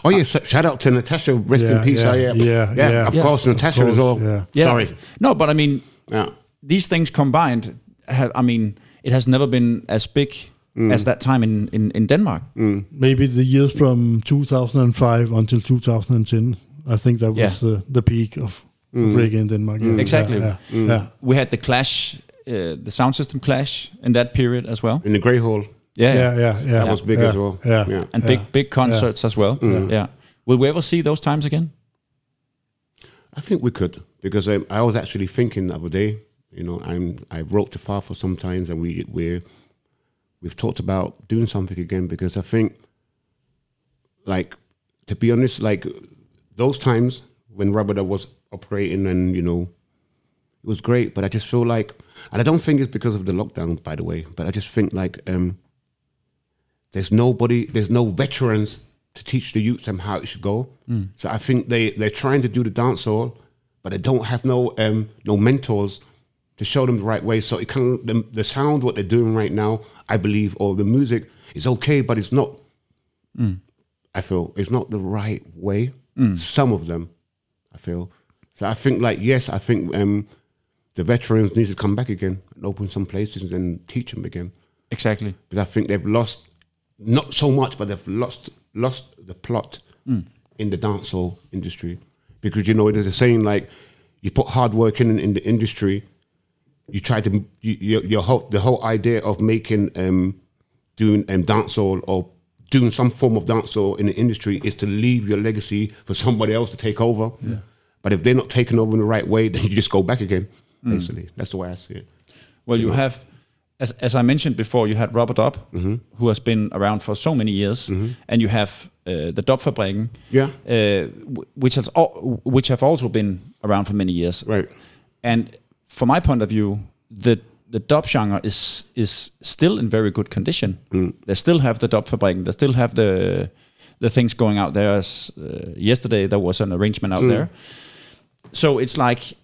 Oh yeah, so shout out to Natasha. Rest in Yeah, peace. yeah, yeah, yeah, yeah. Of Yeah. course, Natasha as course, well. yeah. Yeah. Sorry. No, but I mean Yeah. these things combined have I mean it has never been as big mm. as that time in in, in Denmark. Mm. Maybe the years from 2005 until 2010. I think that was the, the peak of, of reggae in Denmark. Yeah. Exactly. Yeah, yeah, yeah. We had the Clash, uh, the Sound System Clash in that period as well. In the Grey Hall, Yeah, yeah, yeah, yeah. that was big yeah, as well. Yeah, yeah. and big big concerts as well. Yeah. Will we ever see those times again? I think we could because um, I was actually thinking the other day. You know, I'm I wrote to Fafa sometimes, and we we we've talked about doing something again because I think, like, to be honest, like those times when Rubber Dub was operating, and you know, it was great. But I just feel like, and I don't think it's because of the lockdown, by the way. But I just think like um, there's nobody, there's no veterans to teach the youths them how it should go. So I think they they're trying to do the dance hall, but they don't have no um, no mentors to show them the right way. So it can the, the sound what they're doing right now, I believe, or the music is okay, but it's not. I feel it's not the right way. Some of them, I feel. So I think, like, yes, I think um, the veterans need to come back again and open some places and then teach them again. Exactly. Because I think they've lost not so much, but they've lost lost the plot in the dancehall industry. Because you know, there's a saying like, you put hard work in in the industry, you try to you, your, your whole the whole idea of making um, doing um, dancehall or doing some form of dancehall in the industry is to leave your legacy for somebody else to take over. But if they're not taking over in the right way, [LAUGHS] then you just go back again. Basically, that's the way I see it. Well, you have, as, as I mentioned before, you had Rubber Dub, Mm-hmm. who has been around for so many years, and you have uh, the Dubfabrikken, Yeah. uh, which has al- which have also been around for many years. Right. And from my point of view, the the dub genre is is still in very good condition. Mm. They still have the Dubfabrikken. They still have the the things going out there. As, uh, yesterday there was an arrangement Mm. out there. So it's like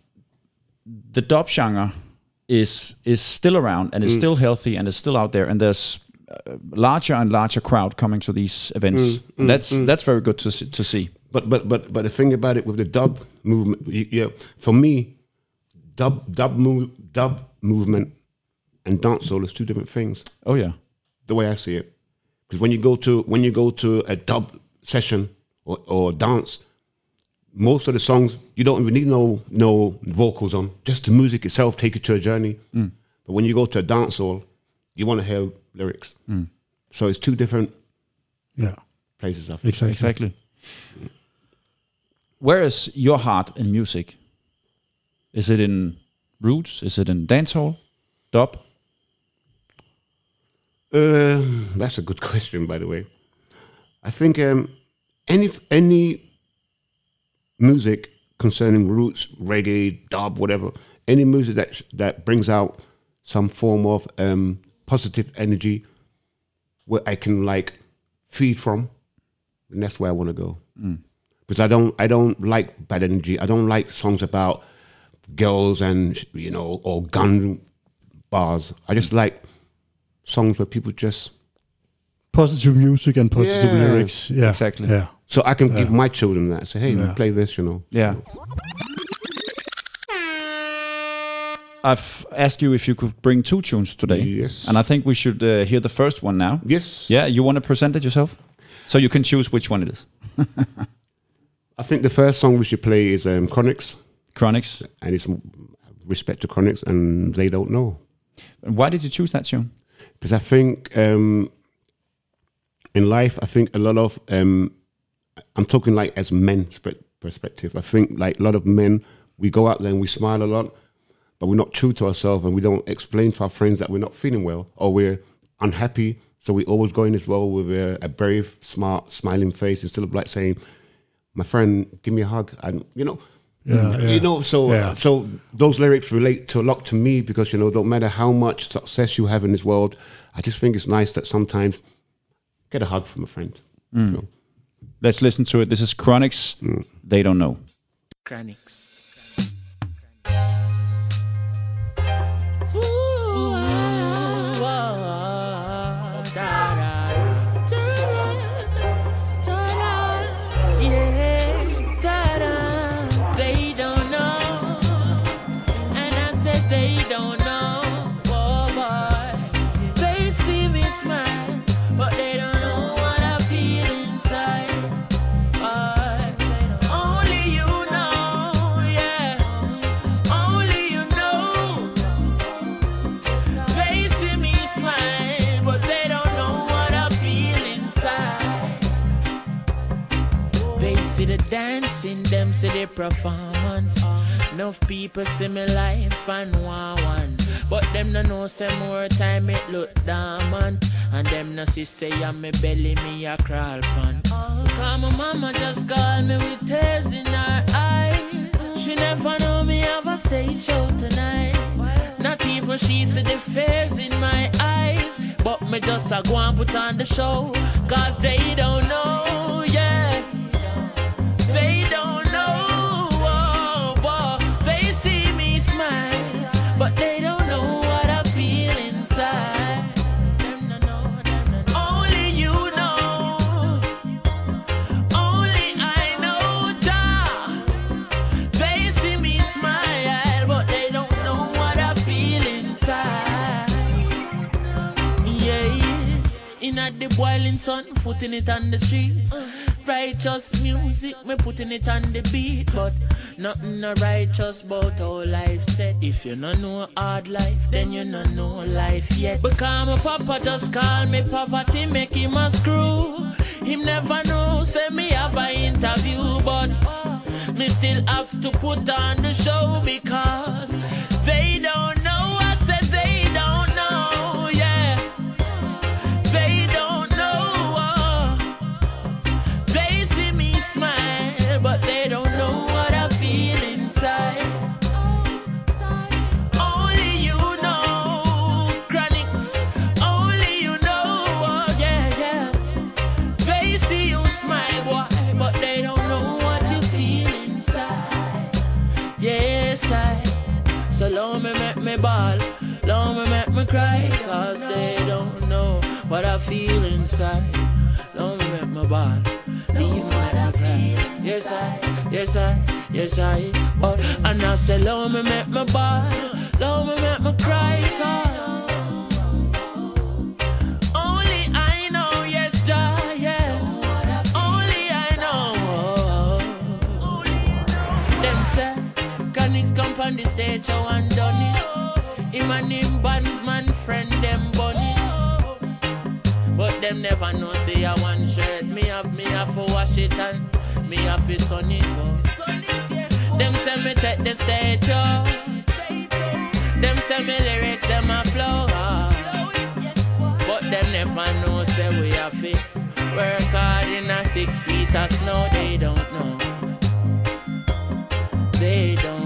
the dub genre is is still around and is Mm. still healthy and is still out there and there's uh, larger and larger crowd coming to these events. Mm, And that's that's very good to see, to see. But but but but the thing about it with the dub movement, yeah, for me, dub dub move dub movement and dancehall is two different things. Oh yeah. The way I see it, because when you go to when you go to a dub session or, or dance, most of the songs you don't even need no no vocals on. Just the music itself take you to a journey. But when you go to a dance hall, you want to hear lyrics. So it's two different Yeah, places. I think. exactly. Exactly. Where is your heart in music? Is it in roots? Is it in dancehall? Dub? Um, that's a good [LAUGHS] question, by the way. I think um, any any music concerning roots, reggae, dub, whatever, any music that that brings out some form of um, positive energy, where I can like feed from, and that's where I want to go. Because I don't I don't like bad energy. I don't like songs about girls and you know or gun bars. I just like songs where people just Positive music and positive Yeah. lyrics. Yeah, Exactly. Yeah, so I can give my children that. Say, hey, Yeah. play this, you know. Yeah. I've asked you if you could bring two tunes today. Yes. And I think we should uh, hear the first one now. Yes. Yeah, you want to present it yourself? So you can choose which one it is. [LAUGHS] I think the first song we should play is um, Chronixx, Chronixx. and it's respect to Chronixx, and they don't know Why did you choose that tune? because I think um, in life, I think a lot of um, I'm talking like as men perspective. I think like a lot of men, we go out there and we smile a lot, but we're not true to ourselves, and we don't explain to our friends that we're not feeling well or we're unhappy. So we always go in as well with a, a brave, smart, smiling face instead of like saying, "My friend, give me a hug," and you know. Yeah, yeah. You know, so Yeah. so those lyrics relate to a lot to me because you know, don't matter how much success you have in this world, I just think it's nice that sometimes get a hug from a friend. Mm. So, Let's listen to it. This is Chronixx. Mm. They don't know. Chronixx. They see the performance. Enough people see me life and want one. But them no know say more time it look dormant. And them no see say I'm me belly me a crawl pan. Cause my mama just called me with tears in her eyes. She never know me have a stage show tonight. Not even she see the fears in my eyes. But me just a go and put on the show. Cause they don't know, yeah. They don't the boiling sun, putting it on the street. Righteous music, me putting it on the beat, but nothing no righteous about how life set. If you no know hard life, then you no know life yet. Because my papa just call me poverty, make him a screw. Him never know, say me have a interview, but me still have to put on the show because they don't feel inside. Me make me ball, leave me cry. Yes, I, yes, I, yes, I. Oh, and I say, long me make me ball, long me make me cry, cause only I know, yes, Jah, yes. Only I know. Oh. Them say, Chronixx come on the stage, one done it. Him and him bandsman friend, them. But them never know, say I one shirt. Me have, me have to wash it and me have to sun it. Oh. Them say me take the stage, oh. Them say me lyrics, them a flow. But them never know, say we have to work hard in a six feet of snow. They don't know. They don't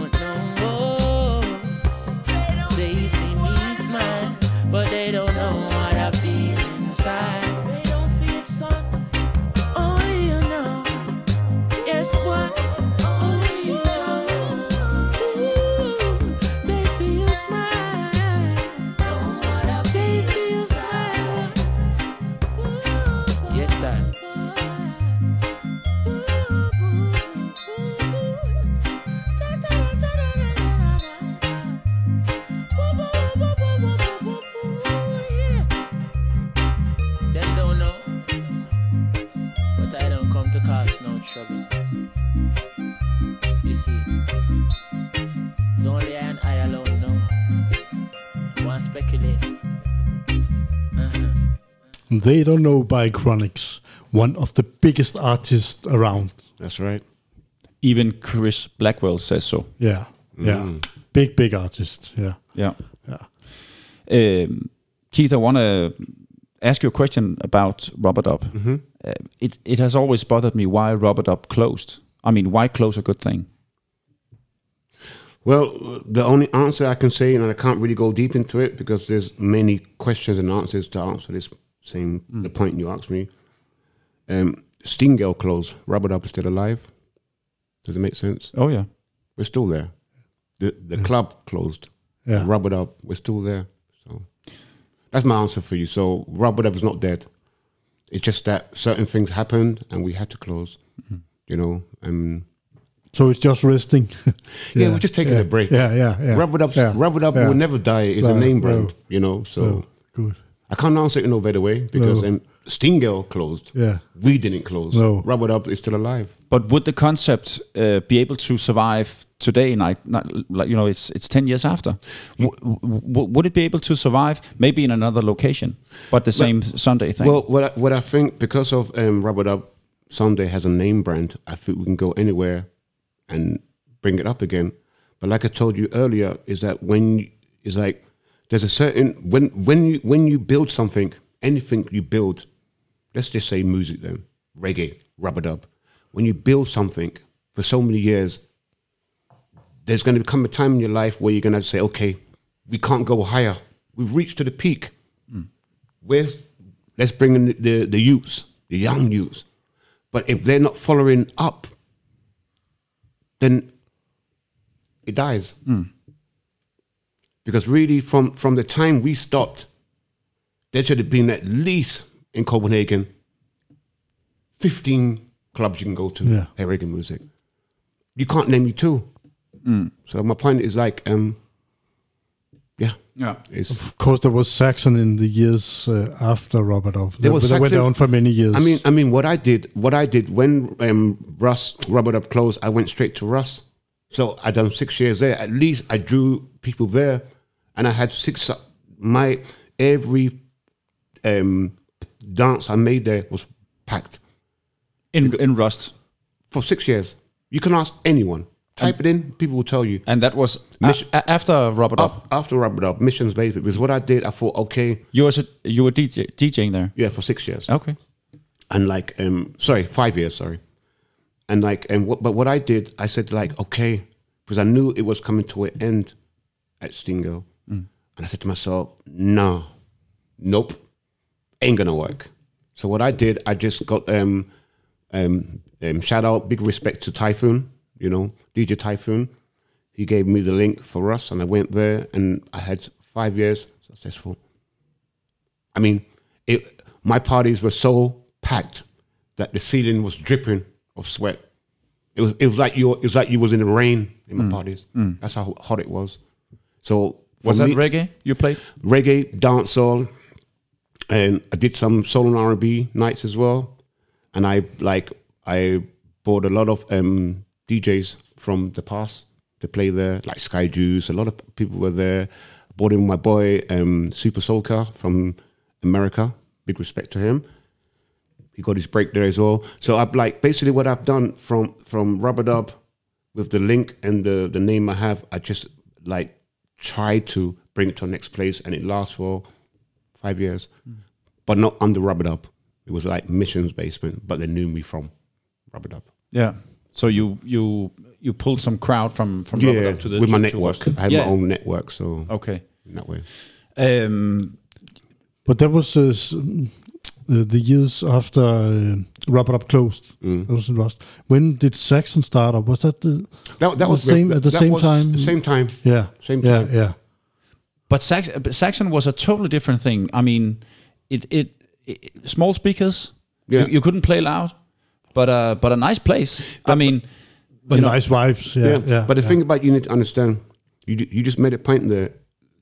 They Don't Know by Chronixx, one of the biggest artists around. That's right. Even Chris Blackwell says so. Yeah, yeah. Big, big artist. Yeah. Yeah. Yeah. Um, Keith, I want to ask you a question about Rubber Dub. Uh, it it has always bothered me why Rubber Dub closed. I mean, why close a good thing? Well, the only answer I can say, and I can't really go deep into it because there's many questions and answers to answer this same the mm. point you asked me. Um, Stengade closed. Rubber Dub is still alive. Does it make sense? Oh yeah, We're still there. The the club closed. Yeah. Rubber Dub, we're still there. So that's my answer for you. So Rubber Dub is not dead. It's just that certain things happened and we had to close. Mm-hmm. You know, and So it's just resting. [LAUGHS] yeah, we're just taking yeah, a break. Yeah, yeah, yeah. Rubber Dub, yeah, Rubber Dub yeah. will never die. It's a No, name no, brand, you know. So no. Good. I can't answer it in no better way because No. um, Stengade closed. Yeah. We didn't close. No. Rubber Dub is still alive. but would the concept uh, be able to survive today? Like, not, like you know, it's it's ten years after. W- w- would it be able to survive? Maybe in another location, but the same Sunday thing. Well, what I, what I think because of um, Rubber Dub Sunday has a name brand, I think we can go anywhere and bring it up again. But like I told you earlier, is that when is like there's a certain when when you when you build something, anything you build, let's just say music then, reggae, rubber dub. When you build something for so many years, there's going to come a time in your life where you're going to say, okay, we can't go higher. We've reached to the peak. Hmm. Where's let's bring in the, the, the youths, the young youths. But if they're not following up, then it dies. Hmm. Because really, from, from the time we stopped, there should have been at least in Copenhagen 15 clubs you can go to, Yeah. hear reggae music. You can't name me two. So my point is like, um, yeah, Yeah. It's, Of course, there was Saxon in the years uh, after Rubber Dub. They, was they went Saxon- on for many years. I mean, I mean, what I did, what I did when um, Russ Rubber Dub closed, I went straight to Rust. So I done six years there. At least I drew people there, and I had six. My every um, dance I made there was packed In in Rust, for six years. You can ask anyone. Type it in, people will tell you. and that was Mission- a- after Rubber Dub. Af- After Rubber Dub, Missions Basement, because what I did, I thought, okay, You was a, you were DJ, DJing there. yeah, for six years. Okay. and like um sorry five years sorry and like and what but what i did i said like okay because i knew it was coming to an end at stingo. And i said to myself no nope ain't gonna work. So what i did i just got um um, um shout out big respect to typhoon you know dj typhoon. He gave me the link for us and i went there and i had five years successful. I mean, it, my parties were so packed that the ceiling was dripping of sweat. It was it was like you it was like you was in the rain in my parties. That's how hot it was. So Was that me- reggae you played? reggae, dancehall, and I did some soul and R and B nights as well. And I like I bought a lot of um, DJs from the past to play there, like Sky Juice. A lot of people were there. I brought in my boy um, Super Soul Car from America. Big respect to him. He got his break there as well. So I've like basically what I've done from from Rubber Dub with the link and the the name I have. I just like try to bring it to the next place, and it lasts for five years, but not under Rubber Dub. It was like Missions Basement, but they knew me from Rubber Dub. Yeah. So you you you pulled some crowd from from Robert Yeah, Up to the with my network. I had yeah. my own network, so Okay. in that way. Um, but that was uh, s- uh, the years after uh, Rubber Dub closed. Mm. That was in Rust. When did Saxon start up? Was that the That, that The was same- at the same time? The same time. yeah Same yeah time. yeah but Sax, but Saxon was a totally different thing. I mean, it it, it small speakers. Yeah. You, you couldn't play loud, but uh, but a nice place. I mean, but you know- nice vibes. Yeah, Yeah, yeah. but the yeah. thing about you need to understand, you you just made a point there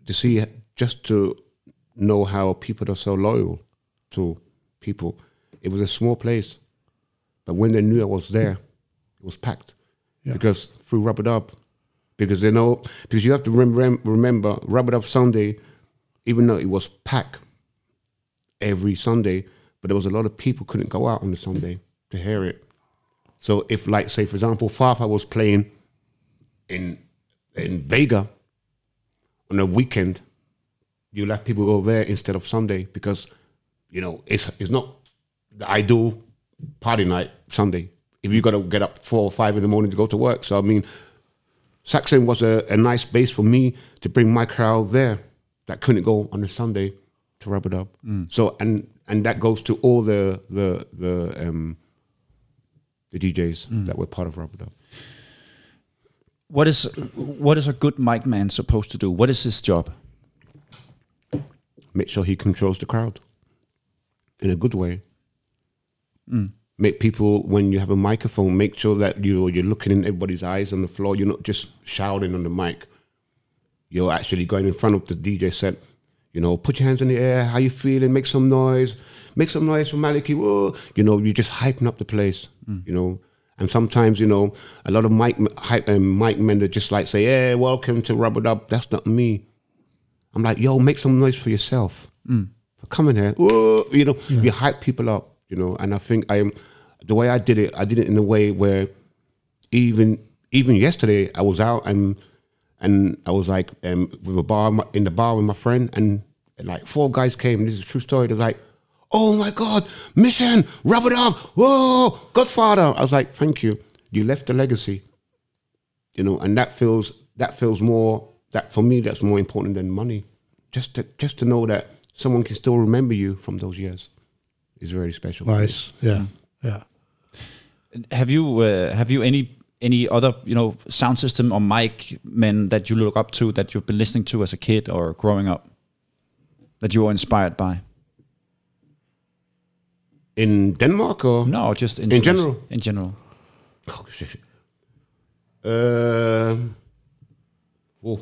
to see just to know how people are so loyal to people. It was a small place, but when they knew I was there, it was packed Yeah. because through Rubber Dub, because they know because you have to rem- remember Rubber Dub Sunday, even though it was packed every Sunday, but there was a lot of people couldn't go out on the Sunday to hear it. So if, like, say for example, Fafa was playing in in Vega on a weekend, you let people go there instead of Sunday because you know it's it's not the ideal party night Sunday. If you got to get up four or five in the morning to go to work, so I mean, Saxon was a, a nice base for me to bring my crowd there that couldn't go on a Sunday to Rubber Dub. So and and that goes to all the the the um the DJs that were part of Rubber Dub. what is what is a good mic man supposed to do? What is his job? make sure he controls the crowd in a good way. Mm. Make people when you have a microphone, make sure that you you're looking in everybody's eyes on the floor. You're not just shouting on the mic. You're actually going in front of the DJ set. You know, put your hands in the air. How you feeling? Make some noise. Make some noise for Maliki. Whoa. You know, you're just hyping up the place. Mm. You know, and sometimes you know a lot of mic hype um, mic men that just like say, "Yeah, welcome to Rubber Dub." That's not me. I'm like, yo, make some noise for yourself. Mm. For coming here, Whoa, you know, you hype people up, you know. And I think I am the way I did it. I did it in a way where even even yesterday I was out and and I was like um, with a bar in the bar with my friend, and like four guys came. This is a true story. They're like, "Oh my God, mission, Rubber Dub, whoa, Godfather." I was like, "Thank you. You left a legacy." You know, and that feels that feels more that for me that's more important than money. Just to just to know that someone can still remember you from those years is very special. Nice. Yeah. Yeah. Have you uh, have you any any other you know sound system or mic men that you look up to that you've been listening to as a kid or growing up that you were inspired by? In Denmark or No, just in, In general? In general. Oh shit. Uh, oh.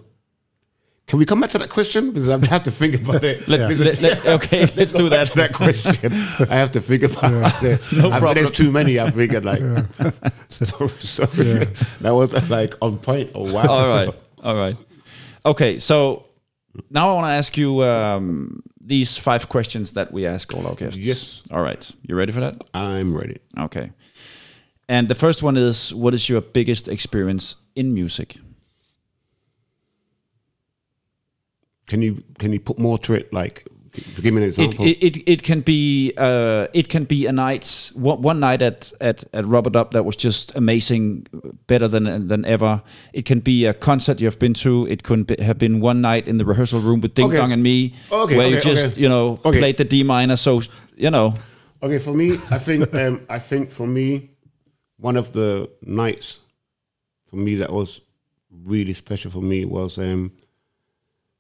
Can we come back to that question? Because I have to think about it. Let, Because let- let- okay, let's do that. that question. I have to think about it. [LAUGHS] No I- problem. There's too many. I figured like. [LAUGHS] so, sorry. That was like on point. Oh wow. All right, all right. Okay, so now I want to ask you um, these five questions that we ask all our guests. Yes. All right, you ready for that? I'm ready. Okay. And the first one is, what is your biggest experience in music? Can you can you put more to it? Like, give me an It, example. it, it, it can be uh, it can be a night one, one night at, at, at Rubber Dub that was just amazing, better than than ever. It can be a concert you have been to. It could be, have been one night in the rehearsal room with Ding Okay. Dong and me, Okay, where you just okay. you know Okay. played the D minor. So you know, Okay, for me, I think [LAUGHS] um, I think for me, one of the nights for me that was really special for me was um,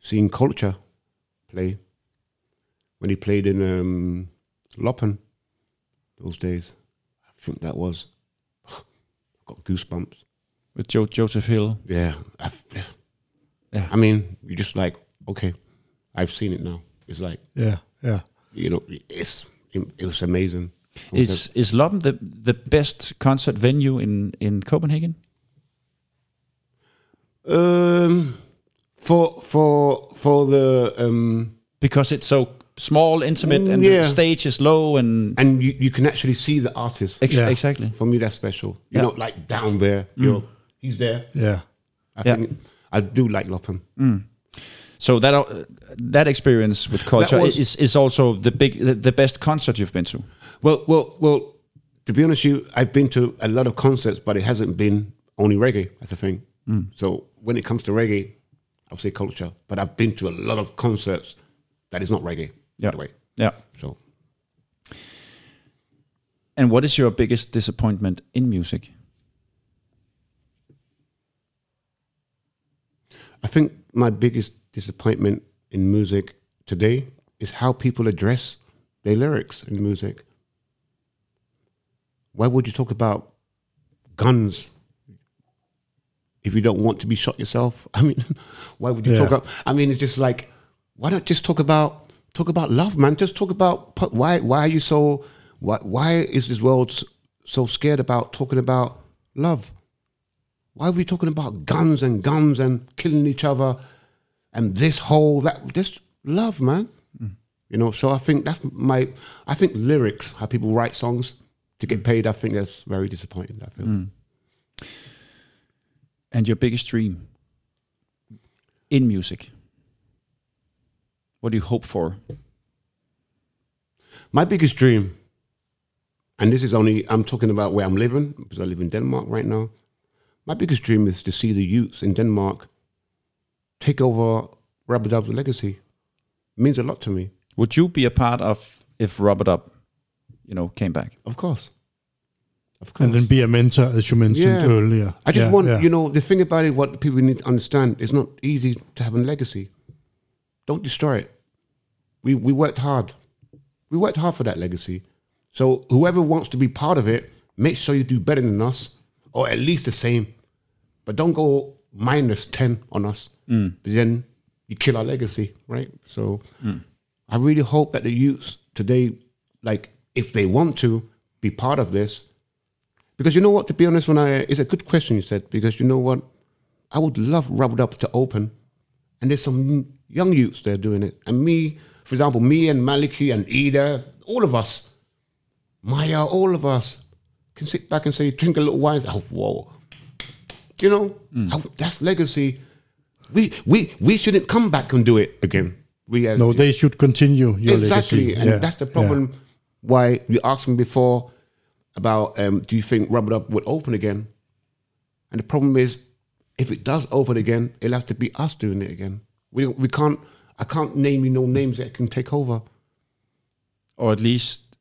seeing Culture play when he played in um, Loppen those days. I think that was [SIGHS] got goosebumps. with Joe Joseph Hill. Yeah, I, Yeah. I mean, you're just like okay, I've seen it now. It's like Yeah, yeah. you know, it's it, it was amazing. Is is Loppen the the best concert venue in in Copenhagen? Um, for for for the um, Because it's so small, intimate, and Mm, yeah. the stage is low, and and you, you can actually see the artist. ex- Yeah. exactly. For me, that's special. You Yeah. know, like down there, you know, he's there. Yeah. I Yeah. think I do like Loppen. So that uh, that experience with culture was- is is also the big the, the best concert you've been to. Well, well, well. To be honest, with you, I've been to a lot of concerts, but it hasn't been only reggae. That's a thing. So when it comes to reggae, I'll say culture. But I've been to a lot of concerts that is not reggae. Yeah. By. Yeah. So And what is your biggest disappointment in music? I think my biggest disappointment in music today is how people address their lyrics in music. Why would you talk about guns if you don't want to be shot yourself? [LAUGHS] I mean, why would you Yeah. talk about? I mean, it's just like, why not just talk about talk about love, man? Just talk about why why are you so why why is this world so scared about talking about love? Why are we talking about guns and guns and killing each other and this whole that this love, man? Mm. You know, so I think that's my I think lyrics, how people write songs to get paid, I think that's very disappointing. I feel. Mm. And your biggest dream in music? What do you hope for? My biggest dream, and this is only I'm talking about where I'm living because I live in Denmark right now. My biggest dream is to see the youths in Denmark take over Rubber Dub's legacy. It means a lot to me, Would you be a part of if Rubber Dub, you know, came back? of course. Of course. And then be a mentor, as you mentioned Yeah. earlier. I just Yeah, want, yeah. you know, the thing about it, what people need to understand, it's not easy to have a legacy. Don't destroy it. We we worked hard. We worked hard for that legacy. So whoever wants to be part of it, make sure you do better than us, or at least the same. But don't go minus ten on us. Mm. Because then you kill our legacy, right? So mm. I really hope that the youths today, like, if they want to be part of this, because you know what, to be honest, when I it's a good question you said, because you know what? I would love Rubber Dub to open. And there's some young youths there doing it. And me, for example, me and Maliki and Ida, all of us, Maya, all of us can sit back and say, drink a little wine. Oh, whoa. You know, mm. how- that's legacy. We, we, we shouldn't come back and do it again. We as No, they should continue your exactly, legacy. and Yeah, that's the yeah. problem. Why you asked me before about um, do you think Rubber Dub would open again? And the problem is, if it does open again, it'll have to be us doing it again. We we can't. I can't name you no names that can take over. Or at least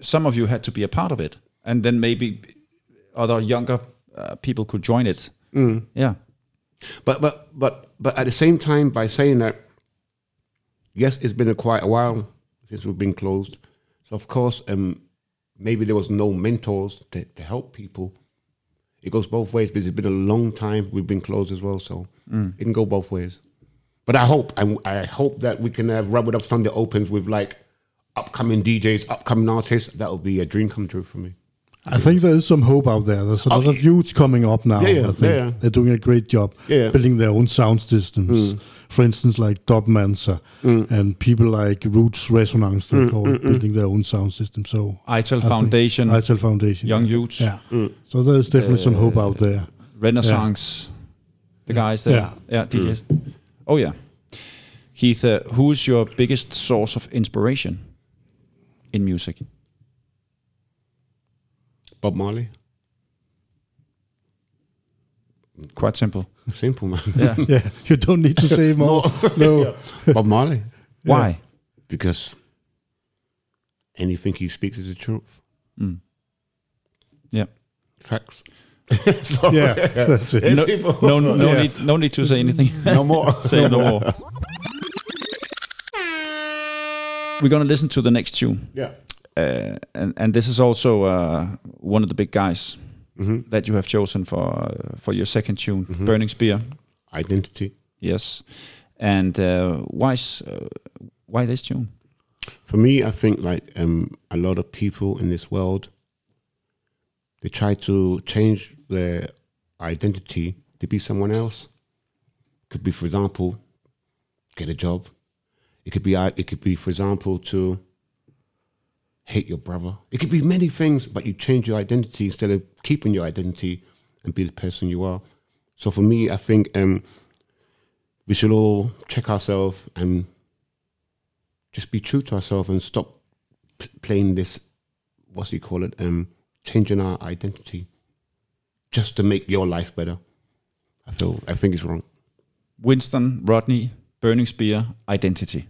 some of you had to be a part of it, and then maybe other younger uh, people could join it. Yeah. But but but but at the same time, by saying that, yes, it's been a quite a while since we've been closed. So of course, um, maybe there was no mentors to, to help people. It goes both ways because it's been a long time we've been closed as well. So mm. it can go both ways. But I hope I, I hope that we can have Rubber Dub Sunday opens with like upcoming DJs, upcoming artists. That would be a dream come true for me. I think there is some hope out there. There's a lot Oh, of youths coming up now. Yeah, yeah, I think yeah, yeah. they're doing a great job Yeah. Mm. building their own sound systems. For instance, like Dub Mansa and people like Roots Resonance, Mm, they're called, building their own sound system. So ITEL I Foundation, ITEL Foundation, Young yeah. Youths, Yeah. So there's definitely some hope Uh, out there. Renaissance, the guys there. Yeah. Yeah, DJs. Oh, yeah. Keith, uh, who's your biggest source of inspiration in music? Bob Marley, Quite simple. simple man. Yeah. [LAUGHS] Yeah, you don't need to say more. [LAUGHS] no. [LAUGHS] Bob Marley, Why? because anything he speaks is the truth. Mm. Yeah. Facts. Sorry. Yeah, that's it. It's No, no, no, Yeah. need, no need to say anything. no more. say no more. We're gonna listen to the next tune, yeah. Uh, and and this is also uh, one of the big guys that you have chosen for uh, for your second tune, Burning Spear. Identity. Yes, and uh, why uh, why this tune? For me, I think like um, a lot of people in this world, they try to change their identity to be someone else. Could be, for example, get a job. It could be, it could be, for example, to hate your brother. It could be many things, but you change your identity instead of keeping your identity and be the person you are. So for me, I think um, we should all check ourselves and just be true to ourselves and stop p- playing this what's he call it um changing our identity just to make your life better i feel i think it's wrong Winston Rodney, Burning Spear, Identity.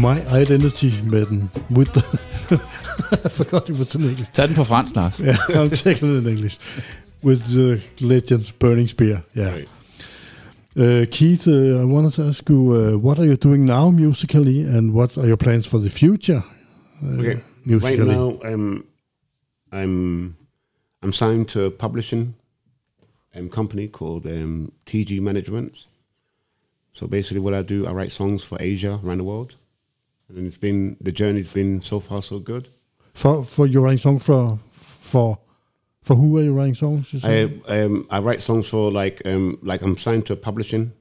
My Identity med den. With the [LAUGHS] I forgot it was in English. Tag den på fransk, Lars. Yeah, [LAUGHS] I'm taking it in English. With the legend Burning Spear. Yeah. Right. Uh, Keith, uh, I wanted to ask you, uh, what are you doing now musically, and what are your plans for the future? Uh, Okay. musically. Right now, um, I'm I'm signed to a publishing um, company called um, TG Management. So basically, what I do, I write songs for Asia around the world, and it's been the journey's been so far so good. For for you writing song for for for who are you writing songs? You? I um, I write songs for like um, like I'm signed to a publishing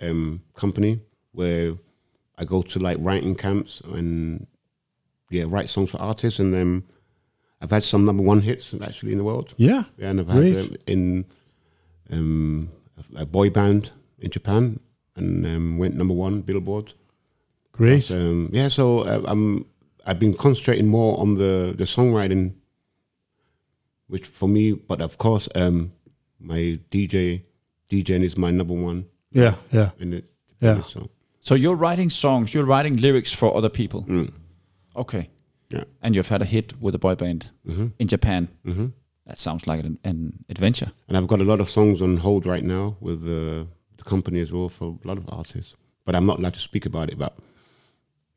um, company where I go to like writing camps and yeah, write songs for artists, and then I've had some number one hits actually in the world. yeah. Yeah, and I've had them in um, a boy band in Japan and um, went number one Billboard. Great. So, um, yeah, so uh, I'm I've been concentrating more on the the songwriting, which for me, but of course, um, my DJ DJing is my number one Yeah, yeah. in it. Yeah. So So you're writing songs, you're writing lyrics for other people. Okay. yeah, And you've had a hit with a boy band in Japan. That sounds like an, an adventure. and I've got a lot of songs on hold right now with the the company as well for a lot of artists. But I'm not allowed to speak about it. But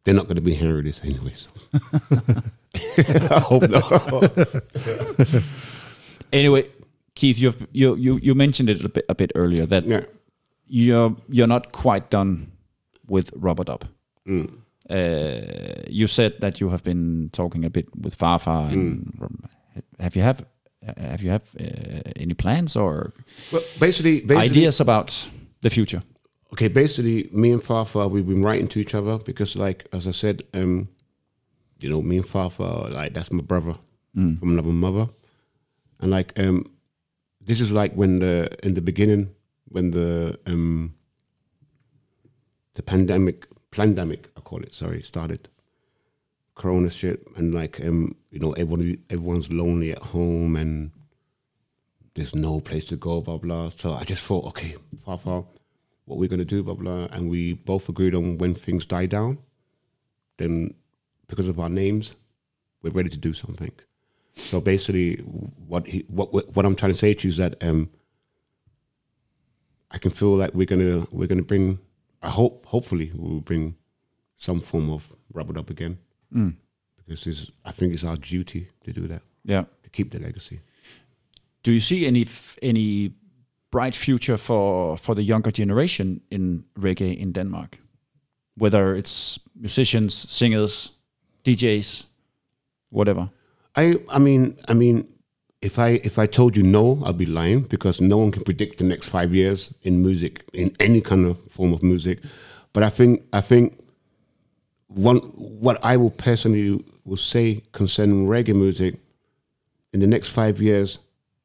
they're not going to be hearing this anyways. [LAUGHS] I hope not. [LAUGHS] Anyway, Keith, you've, you you you mentioned it a bit, a bit earlier that yeah. you're you're not quite done with Rubber Dub. Mm. Uh, you said that you have been talking a bit with Fafa. And have you have have you have uh, any plans or Well, basically, basically, ideas about the future? Okay, basically, me and Fafa, we've been writing to each other because, like, as I said, um, you know, me and Fafa, like, that's my brother from another mother, and like, um, this is like when the in the beginning when the um, the pandemic, pandemic, I call it, sorry, started. Corona shit, and like, um, you know, everyone everyone's lonely at home, and there's no place to go, blah blah. So I just thought, okay, Fafa, what we're gonna do, blah blah, and we both agreed on when things die down, then because of our names, we're ready to do something. So basically, what he, what what I'm trying to say to you is that um, I can feel like we're gonna we're gonna bring. I hope hopefully we'll bring some form of Rubber Dub again because it's, I think it's our duty to do that Yeah. to keep the legacy. Do you see any any bright future for for the younger generation in reggae in Denmark? Whether it's musicians, singers, DJs, whatever. I I mean I mean if I if I told you no, I'd be lying because no one can predict the next five years in music in any kind of form of music. But I think I think one what I will personally will say concerning reggae music in the next five years,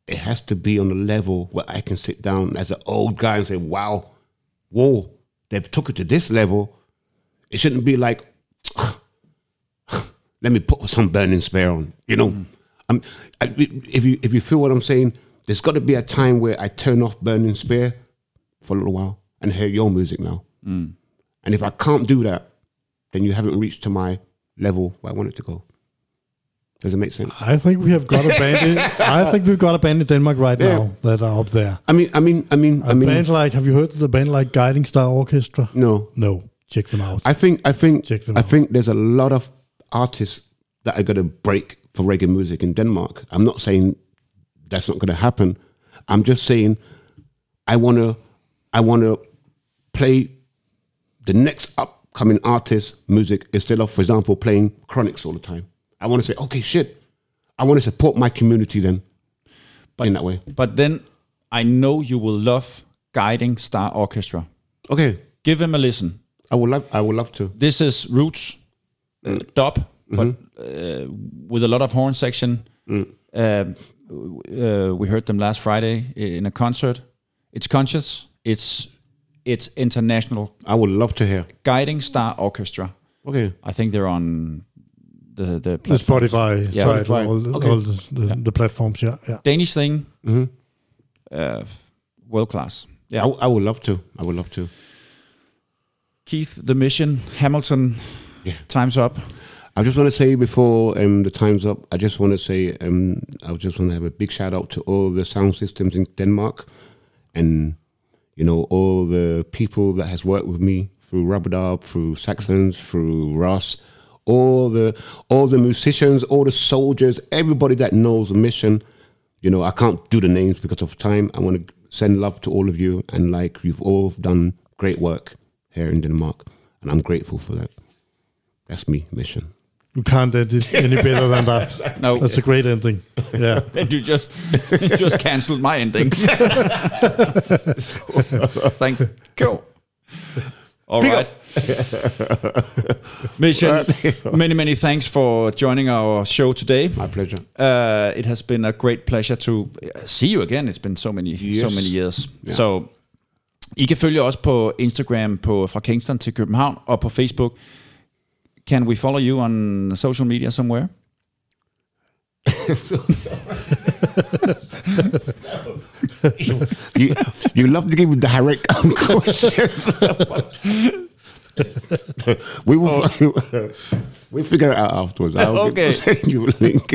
it has to be on a level where I can sit down as an old guy and say, "Wow, whoa, they've took it to this level." It shouldn't be like [SIGHS] let me put some Burning Spear on. You know, um, I, if you if you feel what I'm saying, there's got to be a time where I turn off Burning Spear for a little while and hear your music now. And if I can't do that, then you haven't reached to my level where I want it to go. Does it make sense? I think we have got a band. In, [LAUGHS] I think we've got a band in Denmark right Yeah. now that are up there. I mean, I mean, I mean, A I mean, band like, have you heard of the band like Guiding Star Orchestra? no. No, check them out. I think I think Check them I out. think there's a lot of artists that are going to break for reggae music in Denmark. I'm not saying that's not going to happen. I'm just saying I want to I want to play the next upcoming artist music instead of, for example, playing Chronixx all the time. I want to say, okay, shit. I want to support my community then, but in that way. But then I know you will love Guiding Star Orchestra. Okay, Give them a listen. I would love I would love to. This is Roots uh, dub, but uh, with a lot of horn section. Um, uh, we heard them last Friday in a concert. It's conscious. It's it's international. I would love to hear. Guiding Star Orchestra. Okay, I think they're on the the the. Spotify, Yeah. yeah, Spotify. all, the, Okay. all the, the, the platforms. Yeah, yeah. Danish thing. Mhm. Uh, world class. Yeah. I, I would love to. I would love to. Keith, the mission, Hamilton, Yeah. time's up. I just want to say before um, the time's up, I just want to say um, I just want to have a big shout out to all the sound systems in Denmark, and you know all the people that has worked with me through Rubber through Saxons, through Rust, all the all the musicians, all the soldiers, everybody that knows the mission. You know, I can't do the names because of time. I want to send love to all of you, and like you've all done great work here in Denmark, and I'm grateful for that. That's me, mission. You can't end it any better than that. [LAUGHS] No. That's a great ending. Yeah. And [LAUGHS] you just you just cancelled my ending. [LAUGHS] so, Thank you. Cool. All right. [LAUGHS] Mission, many, many thanks for joining our show today. My pleasure. Uh, it has been a great pleasure to uh, see you again. It's been so many, Yes. so many years. Yeah. So, I kan følge os på Instagram på fra Kingston til København og på Facebook. Can we follow you on social media somewhere? [LAUGHS] you, you love to give me direct [LAUGHS] questions. [LAUGHS] we will we figure it out afterwards. I'll Okay. [LAUGHS] send you a link.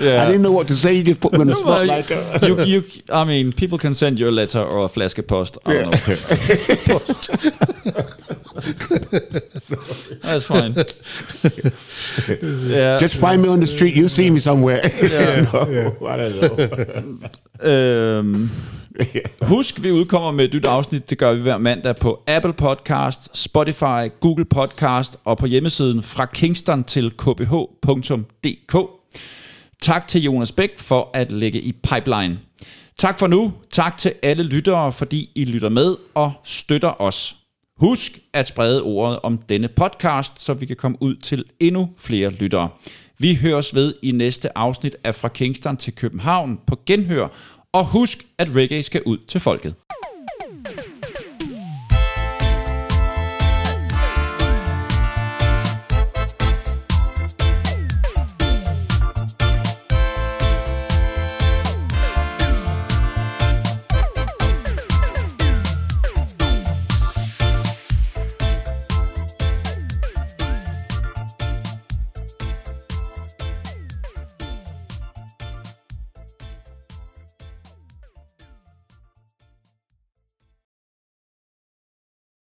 Yeah. I didn't know what to say. You just put me on the spot. Well, like, uh, you, you, I mean, people can send you a letter or a flaske post. I don't know. [LAUGHS] That's fine. yeah. just find me on the street. You see me somewhere. No, I don't know. Øhm, [LAUGHS] husk, vi udkommer med et nyt afsnit. Det gør vi hver mandag på Apple Podcast, Spotify, Google Podcast og på hjemmesiden fra Kingston til kbh.dk. Tak til Jonas Bæk for at lægge i pipeline. Tak for nu. Tak til alle lyttere, fordi I lytter med og støtter os. Husk at sprede ordet om denne podcast, så vi kan komme ud til endnu flere lyttere. Vi høres ved i næste afsnit af Fra Kingston til København på Genhør, og husk at reggae skal ud til folket.